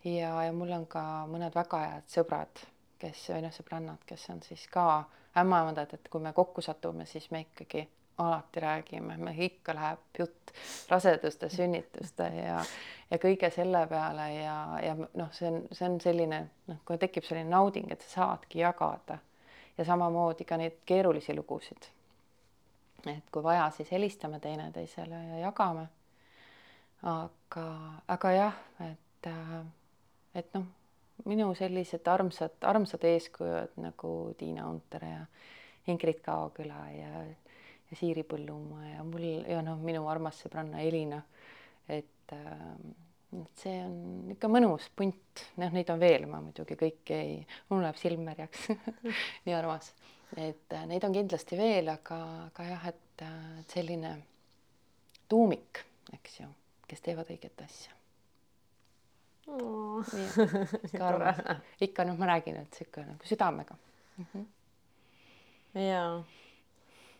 ja, ja mul on ka mõned väga head sõbrad, kes või noh, sõbrannad, kes on siis ka ämmaemandad, et kui me kokku satume, siis me ikkagi alati räägime, me ikka läheb jutt raseduste, sünnituste ja ja kõige selle peale ja, ja noh, see on, see on selline noh, kui tekib selline nauding, et sa saadki jagada ja samamoodi ka neid keerulisi lugusid. Et kui vaja, siis helistame teineteisele ja jagame. aga, aga jah, et, et noh, minu sellised armsad, armsad eeskujud nagu Tiina Unter ja Ingrid Kaoküla ja, ja Siiri Põllumaa ja mul ja noh, minu armas sõbranna Elina, et äh, et see on ikka mõnus punt, noh, neid on veel, ma muidugi kõiki ei, mul läheb silm märjaks. [laughs] Nii armas, et äh, neid on kindlasti veel, aga, aga jah, et äh, selline tuumik, eks ju, kes teevad õiget asja oh.. [laughs] ikka armas, ikka noh, ma räägin, et sihuke nagu südamega mm. -hmm. ja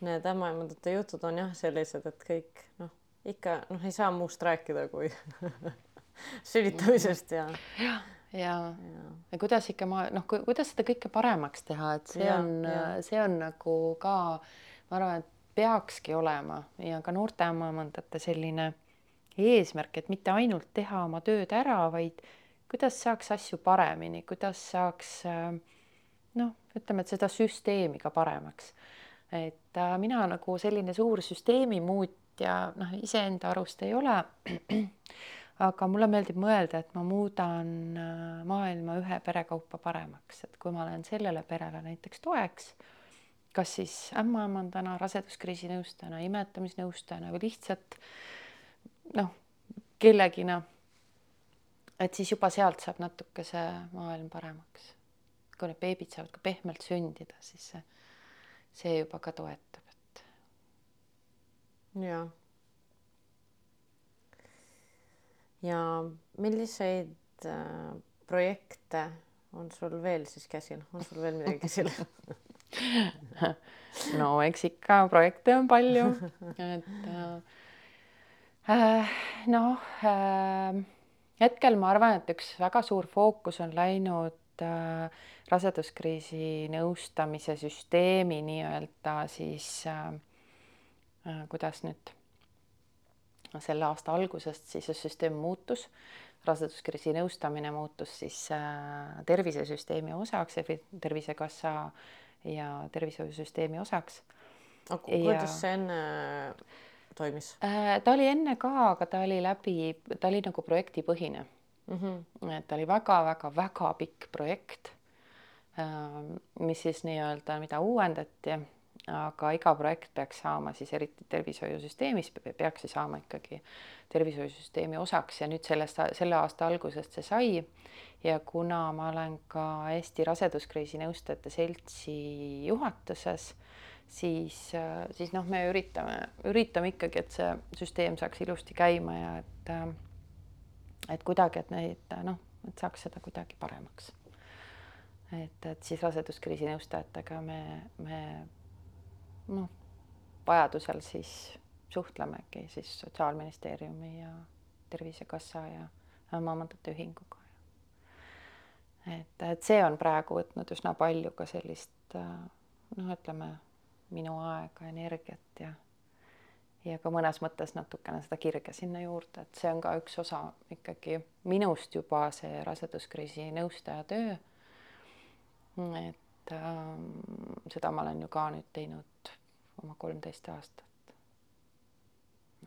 need ämmaemandate jutud on jah sellised, et kõik noh, ikka noh, ei saa muust rääkida, kui [laughs] sülitamisest ja. ja, ja, ja., ja kuidas ikka ma noh, kuidas seda kõike paremaks teha, et see ja, on, see on nagu ka, ma arvan, et peakski olema ja ka noorte ämmaemandate selline eesmärk, et mitte ainult teha oma tööd ära, vaid kuidas saaks asju paremini, kuidas saaks noh, ütleme, et seda süsteemi ka paremaks. et äh, mina nagu selline suur süsteemi muutja, noh, iseenda arust ei ole aga mulle meeldib mõelda, et ma muudan äh, maailma ühe pere kaupa paremaks, et kui ma olen sellele perele näiteks toeks, kas siis ämmaemandana, raseduskriisi nõustajana, imetamisnõustajana või lihtsalt noh, kellegina, et siis juba sealt saab natuke see maailm paremaks. kui need beebid saavad ka pehmelt sündida, siis see, see juba ka toetab, et. jaa ja milliseid äh, projekte on sul veel siis käsil, on sul veel midagi käsil? [laughs] [laughs] No eks ikka projekte on palju, et äh, äh, noh äh, hetkel ma arvan, et üks väga suur fookus on läinud äh, raseduskriisi nõustamise süsteemi nii-öelda siis äh, äh, kuidas nüüd selle aasta algusest siis see süsteem muutus, raseduskriisi nõustamine muutus siis äh, tervisesüsteemi osaks, Tervisekassa ja tervishoiusüsteemi osaks. aga kuidas ja... see enne toimis? Äh, ta oli enne ka, aga ta oli läbi, ta oli nagu projektipõhine mm. -hmm. et ta oli väga-väga-väga pikk projekt, äh, mis siis nii-öelda, mida uuendati aga iga projekt peaks saama siis eriti tervishoiusüsteemis peaks see saama ikkagi tervishoiusüsteemi osaks ja nüüd sellest selle aasta algusest see sai. ja kuna ma olen ka Eesti Raseduskriisi Nõustajate Seltsi juhatuses, siis, siis noh, me üritame, üritame ikkagi, et see süsteem saaks ilusti käima ja et, et kuidagi, et neid noh, et saaks seda kuidagi paremaks. et, et siis raseduskriisi nõustajatega me, me noh, vajadusel siis suhtlemegi siis Sotsiaalministeeriumi ja Tervisekassa ja Maamandate Ühinguga. et, et see on praegu võtnud üsna palju ka sellist noh, ütleme minu aega, energiat ja ja ka mõnes mõttes natukene seda kirge sinna juurde, et see on ka üks osa ikkagi minust juba see raseduskriisi nõustaja töö. et ähm, seda ma olen ju ka nüüd teinud oma kolmteist aastat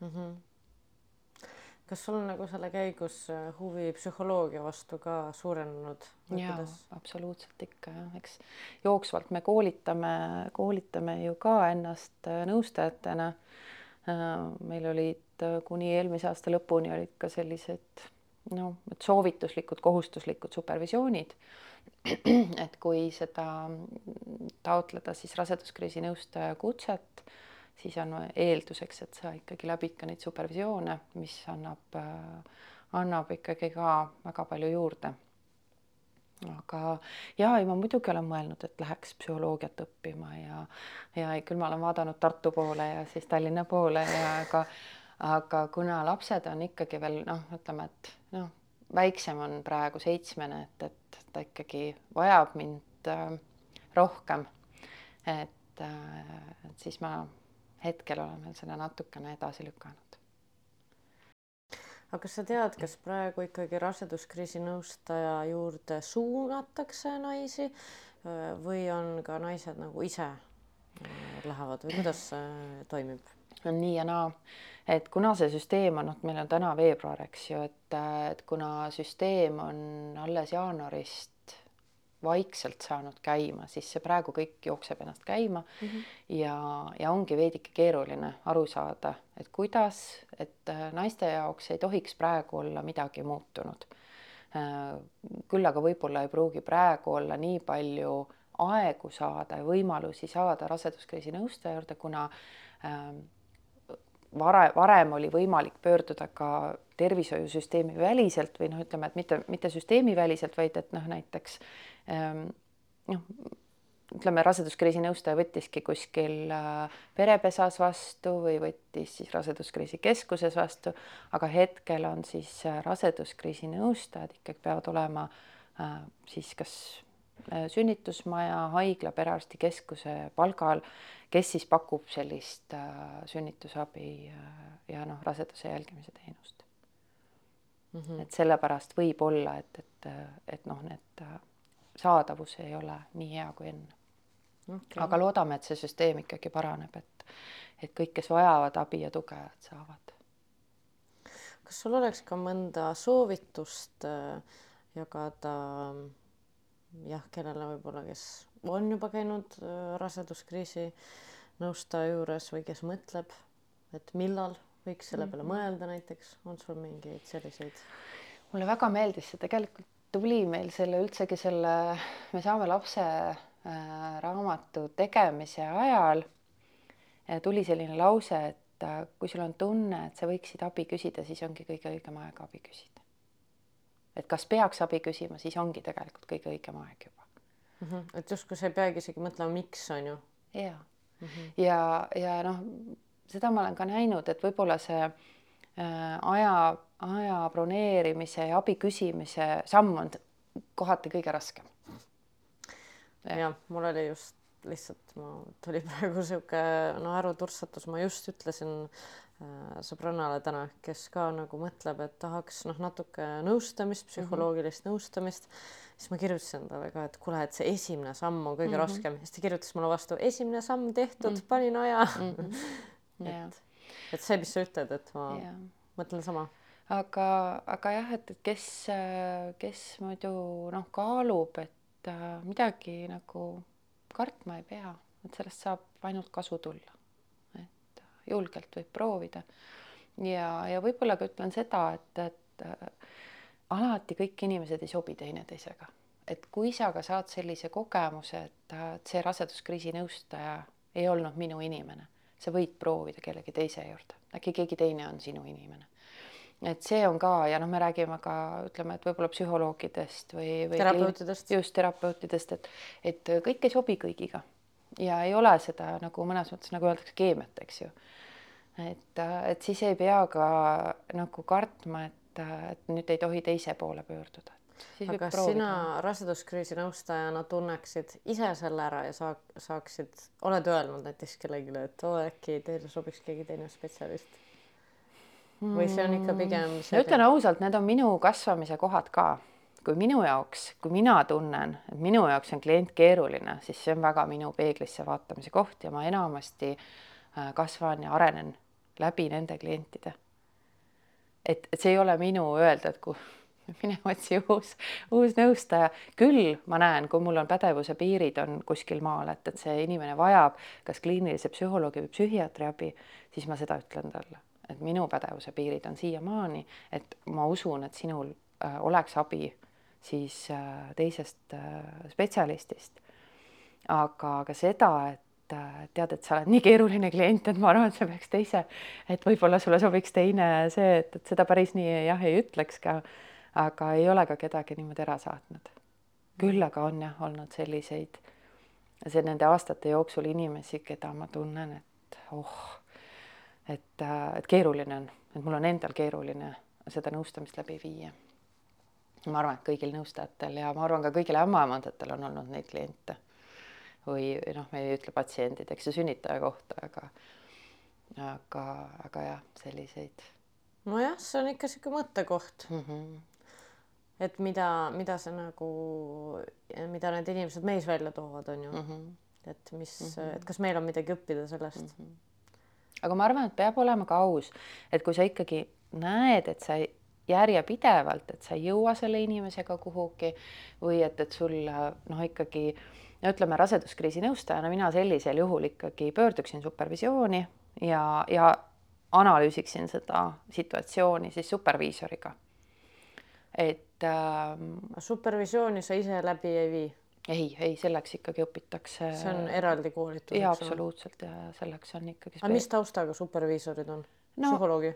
mm. -hmm. kas sul nagu selle käigus äh, huvi psühholoogia vastu ka suurenenud? jaa, absoluutselt ikka jah, eks jooksvalt me koolitame, koolitame ju ka ennast äh, nõustajatena. Äh, meil olid kuni eelmise aasta lõpuni olid ka sellised noh, et soovituslikud, kohustuslikud supervisioonid [clears throat] et kui seda taotleda siis raseduskriisi nõustaja kutset, siis on eelduseks, et sa ikkagi läbid ka neid supervisioone, mis annab, annab ikkagi ka väga palju juurde. aga ja ei, ma muidugi olen mõelnud, et läheks psühholoogiat õppima ja ja küll ma olen vaadanud Tartu poole ja siis Tallinna poole ja aga aga kuna lapsed on ikkagi veel noh, ütleme, et noh, väiksem on praegu seitsmene, et, et ta ikkagi vajab mind äh, rohkem. et äh,, et siis ma hetkel olen veel selle natukene edasi lükanud aga kas sa tead, kas praegu ikkagi raseduskriisi nõustaja juurde suunatakse naisi või on ka naised nagu ise lähevad või kuidas see toimib? On nii ja naa, et kuna see süsteem on, noh, meil on täna veebruar, eks ju, et, et kuna süsteem on alles jaanuarist vaikselt saanud käima, siis see praegu kõik jookseb ennast käima mm -hmm. ja, ja ongi veidike keeruline aru saada, et kuidas, et äh, naiste jaoks ei tohiks praegu olla midagi muutunud. Äh, küll aga võib-olla ei pruugi praegu olla nii palju aegu saada ja võimalusi saada raseduskriisi nõustaja juurde, kuna vare, varem oli võimalik pöörduda ka tervishoiusüsteemi väliselt või noh, ütleme, et mitte, mitte süsteemi väliselt, vaid et noh, näiteks Ehm, noh, ütleme, raseduskriisi nõustaja võttiski kuskil äh, perepesas vastu või võttis siis raseduskriisi keskuses vastu, aga hetkel on siis äh, raseduskriisi nõustajad ikkagi peavad olema äh, siis kas sünnitusmaja, haigla, perearstikeskuse palgal, kes siis pakub sellist sünnitusabi ja noh, raseduse jälgimise teenust mm. -hmm. et sellepärast võib olla, et, et, et noh, need saadavus ei ole nii hea kui enne okay.. aga loodame, et see süsteem ikkagi paraneb, et, et kõik, kes vajavad abi ja tuge, saavad. kas sul oleks ka mõnda soovitust äh, jagada jah, kellele võib-olla, kes on juba käinud äh, raseduskriisi nõustaja juures või kes mõtleb, et millal võiks selle peale -hmm. mõelda näiteks, on sul mingeid selliseid? mulle väga meeldis see tegelikult tuli meil selle üldsegi selle Me saame lapse äh, raamatu tegemise ajal tuli selline lause, et äh, kui sul on tunne, et sa võiksid abi küsida, siis ongi kõige õigem aeg abi küsida. Et kas peaks abi küsima, siis ongi tegelikult kõige õigem aeg juba mm. -hmm. et justkui sa ei peagi isegi mõtlema, miks on ju. ja mm, -hmm. ja, ja noh, seda ma olen ka näinud, et võib-olla see äh, aja aja broneerimise ja abi küsimise samm on kohati kõige raskem. jah, mul oli just lihtsalt, ma tuli [laughs] praegu sihuke no ärutursatus, ma just ütlesin sõbrannale täna, kes ka nagu mõtleb, et tahaks noh, natuke nõustamist, mhm. psühholoogilist mm -hmm. nõustamist, siis ma kirjutasin talle ka, et kuule, et see esimene samm on kõige mm -hmm. raskem, siis ta kirjutas mulle vastu, esimene samm tehtud mm, -hmm. panin aja mm. -hmm. Yeah. et, et see, mis sa ütled, et ma yeah. mõtlen sama aga, aga jah, et, et kes, kes muidu noh, kaalub, et äh, midagi nagu kartma ei pea, et sellest saab ainult kasu tulla. Julgelt võib proovida. ja, ja võib-olla ka ütlen seda, et, et äh, alati kõik inimesed ei sobi teineteisega, et kui sa ka saad sellise kogemuse, et, et see raseduskriisi nõustaja ei olnud minu inimene, sa võid proovida kellegi teise juurde, äkki keegi teine on sinu inimene. Et see on ka ja noh, me räägime ka ütleme, et võib-olla psühholoogidest või, või terapeutidest, just terapeutidest, et et kõik ei sobi kõigiga ja ei ole seda nagu mõnes mõttes nagu öeldakse keemiat, eks ju. et, et siis ei pea ka nagu kartma, et, et nüüd ei tohi teise poole pöörduda. aga kas proovida. sina raseduskriisi nõustajana tunneksid ise selle ära ja saa-, saaksid, oled öelnud näiteks kellelegi, et oo, äkki teile sobiks keegi teine spetsialist? või see on ikka pigem see? ütlen ausalt, need on minu kasvamise kohad ka. Kui minu jaoks, kui mina tunnen, et minu jaoks on klient keeruline, siis see on väga minu peeglisse vaatamise koht ja ma enamasti äh, kasvan ja arenen läbi nende klientide. et, et see ei ole minu öelda, et kui [laughs] mine otsi uus, uus nõustaja. küll ma näen, kui mul on pädevuse piirid on kuskil maal, et, et see inimene vajab kas kliinilise psühholoogi või psühhiaatri abi, siis ma seda ütlen talle et minu pädevuse piirid on siiamaani, et ma usun, et sinul äh, oleks abi siis äh, teisest äh, spetsialistist. aga ka seda, et äh, tead, et sa oled nii keeruline klient, et ma arvan, et sa peaks teise, et võib-olla sulle sobiks teine see, et, et seda päris nii jah ei ütleks ka, aga ei ole ka kedagi niimoodi ära saatnud küll aga on jah olnud selliseid, see nende aastate jooksul inimesi, keda ma tunnen, et oh, et, et keeruline on, et mul on endal keeruline seda nõustamist läbi viia. Ma arvan, et kõigil nõustajatel ja ma arvan ka kõigil ämmaemandatel on olnud neid kliente või noh, me ei ütle patsiendid, eks ju, sünnitaja kohta, aga aga, aga jah, selliseid. nojah, see on ikka sihuke mõttekoht mm. -hmm. et mida, mida see nagu, mida need inimesed meis välja toovad, on ju mm. -hmm. et mis mm, -hmm. et kas meil on midagi õppida sellest mm. -hmm. aga ma arvan, et peab olema ka aus, et kui sa ikkagi näed, et sa järjepidevalt, et sa ei jõua selle inimesega kuhugi või et, et sul noh, ikkagi no ütleme, raseduskriisi nõustajana mina sellisel juhul ikkagi pöörduksin supervisiooni ja, ja analüüsiksin seda situatsiooni siis superviisoriga. et ähm,. supervisiooni sa ise läbi ei vii? ei, ei selleks ikkagi õpitakse. see on eraldi koolitus. jaa, absoluutselt ja selleks on ikkagi. aga mis taustaga superviisorid on no,? psühholoogi?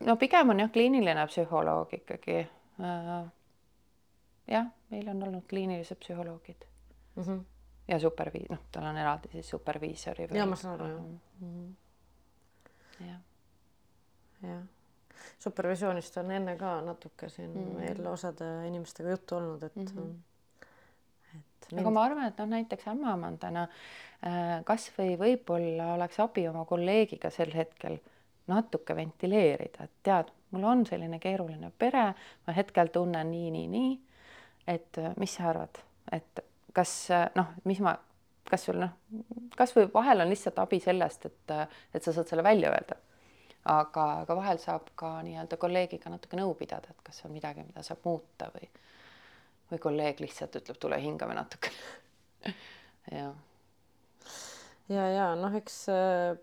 No pigem on jah, kliiniline psühholoog ikkagi äh,. jah, meil on olnud kliinilised psühholoogid mm. -hmm. ja supervii-, noh, tal on eraldi siis superviisori. ja ma saan aru jah mm -hmm jah. jah, supervisioonist on enne ka natuke siin mm -hmm. meil osade inimestega juttu olnud, et mm. -hmm mind... aga ma arvan, et noh, näiteks ämmaemandana äh, kasvõi võib-olla oleks abi oma kolleegiga sel hetkel natuke ventileerida, et tead, mul on selline keeruline pere, ma hetkel tunnen nii, nii, nii. et äh, mis sa arvad, et kas äh, noh, mis ma kas sul noh, kasvõi vahel on lihtsalt abi sellest, et, et sa saad selle välja öelda. aga, aga vahel saab ka nii-öelda kolleegiga natuke nõu pidada, et kas on midagi, mida saab muuta või, või kolleeg lihtsalt ütleb, tule hingame natuke [laughs] jah. ja, ja noh, eks äh,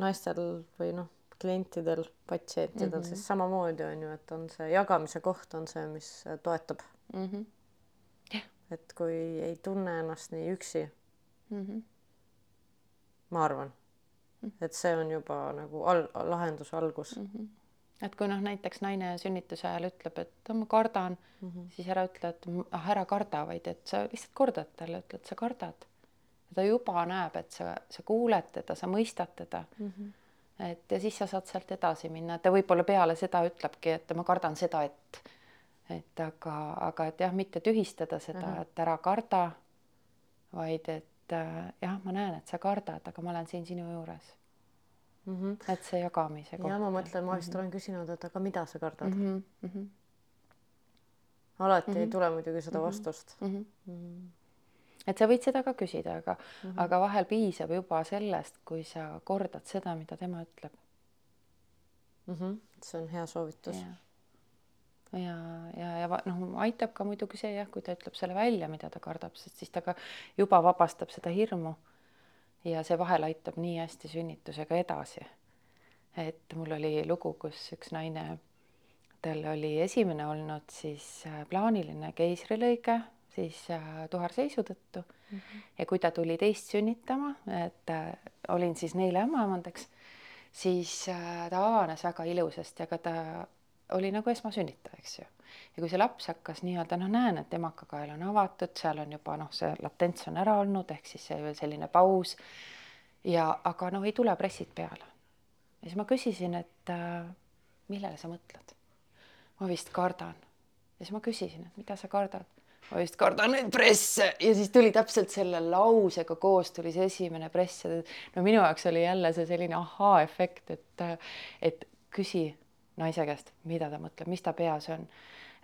naistel või noh, klientidel, patsientidel mm -hmm. siis samamoodi on ju, et on see jagamise koht on see, mis toetab mm. -hmm. Yeah. et kui ei tunne ennast nii üksi mm. -hmm. ma arvan mm, -hmm. et see on juba nagu al-, lahenduse algus mm. -hmm et kui noh, näiteks naine sünnituse ajal ütleb, et ma kardan mm, -hmm. siis ära ütle, et ah, ära karda, vaid et sa lihtsalt kordad talle, ütled, sa kardad. Ta juba näeb, et sa, sa kuuled teda, sa mõistad teda mm. -hmm. et ja siis sa saad sealt edasi minna, et ta võib-olla peale seda ütlebki, et ma kardan seda, et et aga, aga et jah, mitte tühistada seda mm, -hmm. et ära karda, vaid et et äh, jah, ma näen, et sa kardad, aga ma olen siin sinu juures mm. -hmm. et see jagamise koht. ja ma mõtlen, ma vist mm -hmm. olen küsinud, et aga mida sa kardad mm? -hmm. alati mm -hmm. ei mhm. tule muidugi seda mhm. vastust mm. -hmm. Mm -hmm. Et sa võid seda ka küsida, aga mm, -hmm. aga vahel piisab juba sellest, kui sa kordad seda, mida tema ütleb mm. -hmm. see on hea soovitus yeah ja, ja, ja noh, aitab ka muidugi see jah, kui ta ütleb selle välja, mida ta kardab, sest siis ta ka juba vabastab seda hirmu. ja see vahel aitab nii hästi sünnitusega edasi. et mul oli lugu, kus üks naine, tal oli esimene olnud siis äh, plaaniline keisrilõige siis äh, tuharseisu tõttu mm. -hmm. ja kui ta tuli teist sünnitama, et äh, olin siis neile ämmaemandaks, siis äh, ta avanes väga ilusasti, aga ta oli nagu esmasünnitaja, eks ju. ja kui see laps hakkas nii-öelda noh, näen, et emakakael on avatud, seal on juba noh, see latents on ära olnud, ehk siis see selline paus. ja aga noh, ei tule pressid peale. ja siis ma küsisin, et äh, millele sa mõtled? ma vist kardan. ja siis ma küsisin, et mida sa kardad? Ma vist kardan neid presse. Ja siis tuli täpselt selle lausega koos tuli see esimene press. Ja no minu jaoks oli jälle see selline ahaa-efekt, et, et küsi naise käest, mida ta mõtleb, mis ta peas on.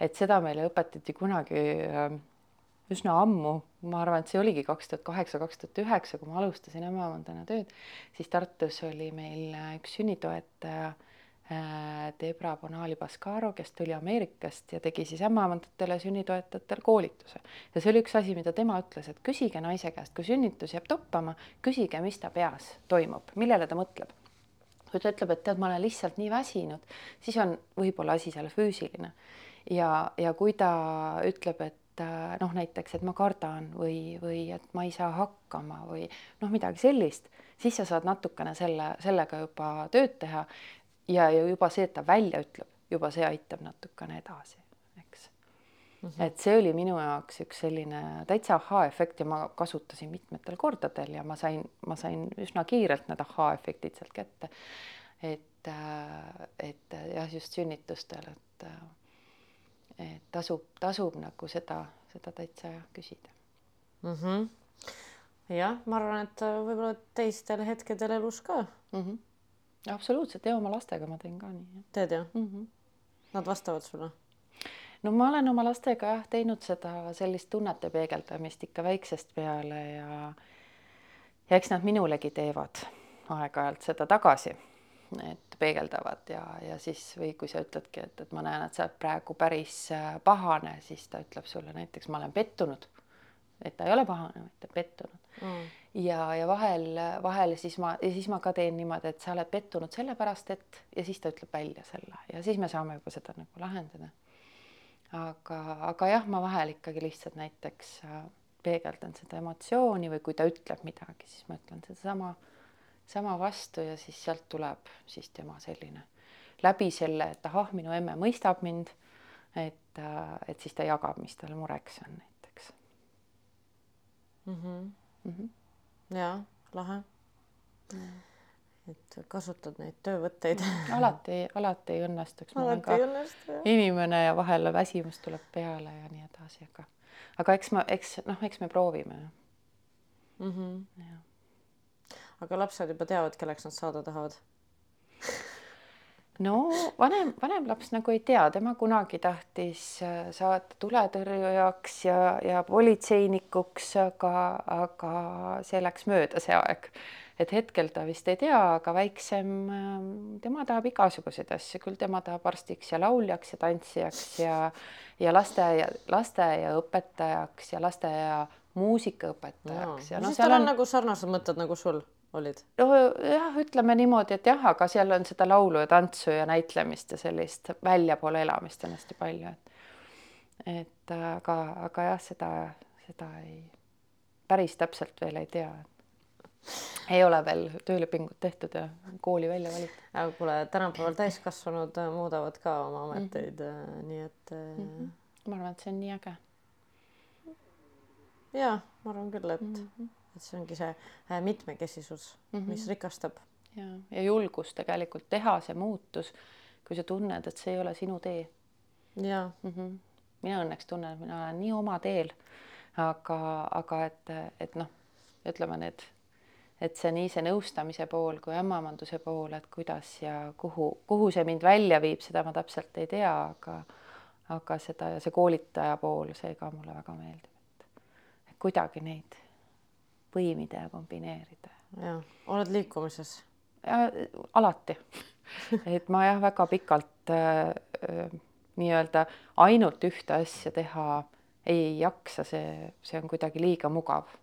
et seda meile õpetati kunagi äh, üsna ammu, ma arvan, et see oligi kaks tuhat kaheksa, kaks tuhat üheksa, kui ma alustasin ämmaemandana tööd, siis Tartus oli meil äh, üks sünnitoetaja Debra Bonali-Bascaro, kes tuli Ameerikast ja tegi siis ämmaemandatele sünnitoetajatele koolituse. ja see oli üks asi, mida tema ütles, et küsige naise käest, kui sünnitus jääb toppama, küsige, mis ta peas toimub, millele ta mõtleb kui ta ütleb, et tead, ma olen lihtsalt nii väsinud, siis on võib-olla asi seal füüsiline. ja, ja kui ta ütleb, et äh, noh, näiteks, et ma kardan või, või et ma ei saa hakkama või noh, midagi sellist, siis sa saad natukene selle, sellega juba tööd teha ja, ja juba see, et ta välja ütleb, juba see aitab natukene edasi, eks. Mm -hmm. et see oli minu jaoks üks selline täitsa ahhaa-efekt ja ma kasutasin mitmetel kordadel ja ma sain, ma sain üsna kiirelt need ahhaa-efektid sealt kätte. et, äh, et jah, just sünnitustel, et, äh, et tasub, tasub nagu seda, seda täitsa küsida mm. -hmm. jah, ma arvan, et võib-olla teistel hetkedel elus ka mm. -hmm. Absoluutselt ja oma lastega ma teen ka nii. teed jah mm? -hmm. Nad vastavad sulle? no ma olen oma lastega jah teinud seda sellist tunnete peegeldamist ikka väiksest peale ja ja eks nad minulegi teevad aeg-ajalt seda tagasi, et peegeldavad ja, ja siis või kui sa ütledki, et, et ma näen, et sa oled praegu päris äh, pahane, siis ta ütleb sulle näiteks, ma olen pettunud. et ta ei ole pahane, vaid ta on pettunud mm. ja, ja vahel, vahel siis ma ja siis ma ka teen niimoodi, et sa oled pettunud sellepärast, et ja siis ta ütleb välja selle ja siis me saame juba seda nagu lahendada aga, aga jah, ma vahel ikkagi lihtsalt näiteks äh, peegeldan seda emotsiooni või kui ta ütleb midagi, siis ma ütlen sedasama, sama vastu ja siis sealt tuleb siis tema selline läbi selle, et ahah, minu emme mõistab mind, et, äh, et siis ta jagab, mis tal mureks on näiteks mm. -hmm. Mm -hmm. ja lahe mm et kasutad neid töövõtteid [laughs] alati, alati ei õnnestuks. alati ei õnnestu. inimene ja vahel väsimus tuleb peale ja nii edasi, aga, aga eks ma, eks noh, eks me proovime mm. -hmm. aga lapsed juba teavad, kelleks nad saada tahavad [laughs] no vanem, vanem laps nagu ei tea, tema kunagi tahtis äh, saada tuletõrjujaks ja, ja politseinikuks, aga, aga see läks mööda, see aeg. Et hetkel ta vist ei tea, aga väiksem, ähm, tema tahab igasuguseid asju, küll tema tahab arstiks ja lauljaks ja tantsijaks ja ja lasteaia, lasteaiaõpetajaks ja lasteaia muusikaõpetajaks ja, ja no tal on, on nagu sarnased mõtted nagu sul olid? jah, ütleme niimoodi, et jah, aga seal on seda laulu ja tantsu ja näitlemist ja sellist väljapoole elamist on hästi palju, et et aga, aga jah, seda, seda ei, päris täpselt veel ei tea ei ole veel töölepingut tehtud ja kooli välja valitud. aga kuule, tänapäeval täiskasvanud muudavad ka oma ameteid mm, -hmm. nii et mm. -hmm. ma arvan, et see on nii äge. ja ma arvan küll, et mm, -hmm. Et see ongi see mitmekesisus mm, -hmm. mis rikastab. ja, ja julgus tegelikult teha see muutus, kui sa tunned, et see ei ole sinu tee. ja mm. -hmm. mina õnneks tunnen, et mina olen nii oma teel, aga, aga et, et noh, ütleme need et see nii see nõustamise pool kui ämmamanduse pool, et kuidas ja kuhu, kuhu see mind välja viib, seda ma täpselt ei tea, aga aga seda ja see koolitaja pool, see ka mulle väga meeldib, et kuidagi neid põimida ja kombineerida. jah, oled liikumises? alati [laughs] et ma jah, väga pikalt äh, äh, nii-öelda ainult ühte asja teha ei jaksa, see, see on kuidagi liiga mugav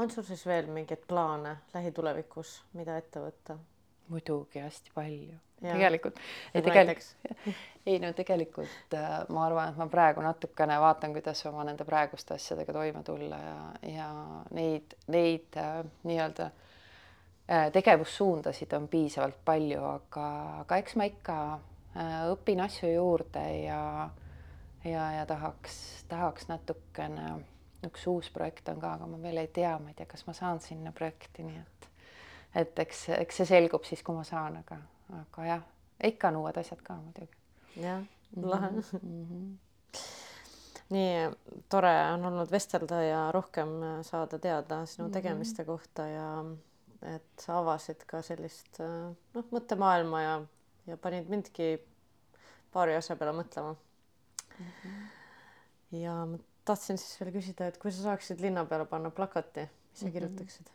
on sul siis veel mingeid plaane lähitulevikus, mida ette võtta? Muidugi hästi palju. tegelikult, ei tegelikult, [laughs] ei no tegelikult äh, ma arvan, et ma praegu natukene vaatan, kuidas oma nende praeguste asjadega toime tulla ja, ja neid, neid äh, nii-öelda äh, tegevussuundasid on piisavalt palju, aga, aga eks ma ikka õpin asju juurde ja ja, ja tahaks, tahaks natukene üks uus projekt on ka, aga ma veel ei tea, ma ei tea, kas ma saan sinna projekti, nii et et eks, eks see selgub siis, kui ma saan, aga, aga jah, ikka on uued asjad ka muidugi. jah, lahe mm. -hmm. nii tore on olnud vestelda ja rohkem saada teada sinu mhm. tegemiste kohta ja et sa avasid ka sellist noh, mõttemaailma ja, ja panid mindki paari asja peale mõtlema mm. -hmm. ja tahtsin siis veel küsida, et kui sa saaksid linna peale panna plakati, mis sa mhm. kirjutaksid?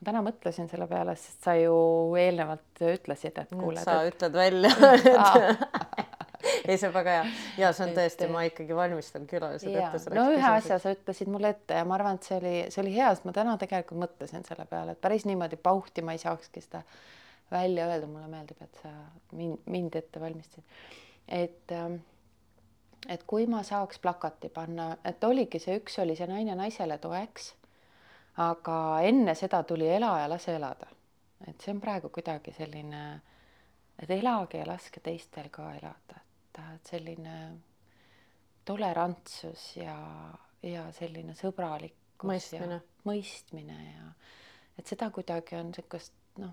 Ma täna mõtlesin selle peale, sest sa ju eelnevalt ütlesid, et kuule. sa et... ütled välja et [laughs] ei, see on väga hea ja see on tõesti, ma ikkagi valmistan külalised ette. no ühe küsimuseks. asja sa ütlesid mulle ette ja ma arvan, et see oli, see oli hea, sest ma täna tegelikult mõtlesin selle peale, et päris niimoodi pauhti ma ei saakski seda välja öelda, mulle meeldib, et sa mind, mind ette valmistasid. et ähm, et kui ma saaks plakati panna, et oligi see üks oli see naine naisele toeks. Aga enne seda tuli ela ja lase elada. et see on praegu kuidagi selline, et elage ja laske teistel ka elada, et, selline tolerantsus ja, ja selline sõbralikkus Mõistmine. ja mõistmine ja et seda kuidagi on niisugust noh,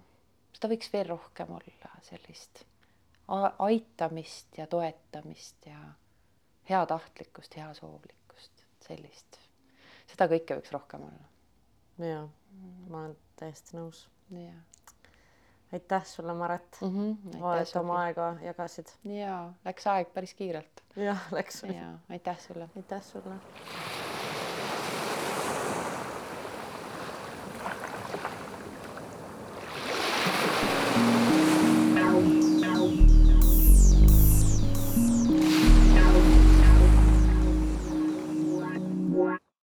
seda võiks veel rohkem olla, sellist aitamist ja toetamist ja heatahtlikkust, heasoovlikkust, sellist, seda kõike võiks rohkem olla. Jaa, ma olen täiesti nõus. aitäh sulle, Maret mm. -hmm, et oma aega jagasid. ja läks aeg päris kiirelt. jah, läks. ja aitäh sulle. aitäh sulle.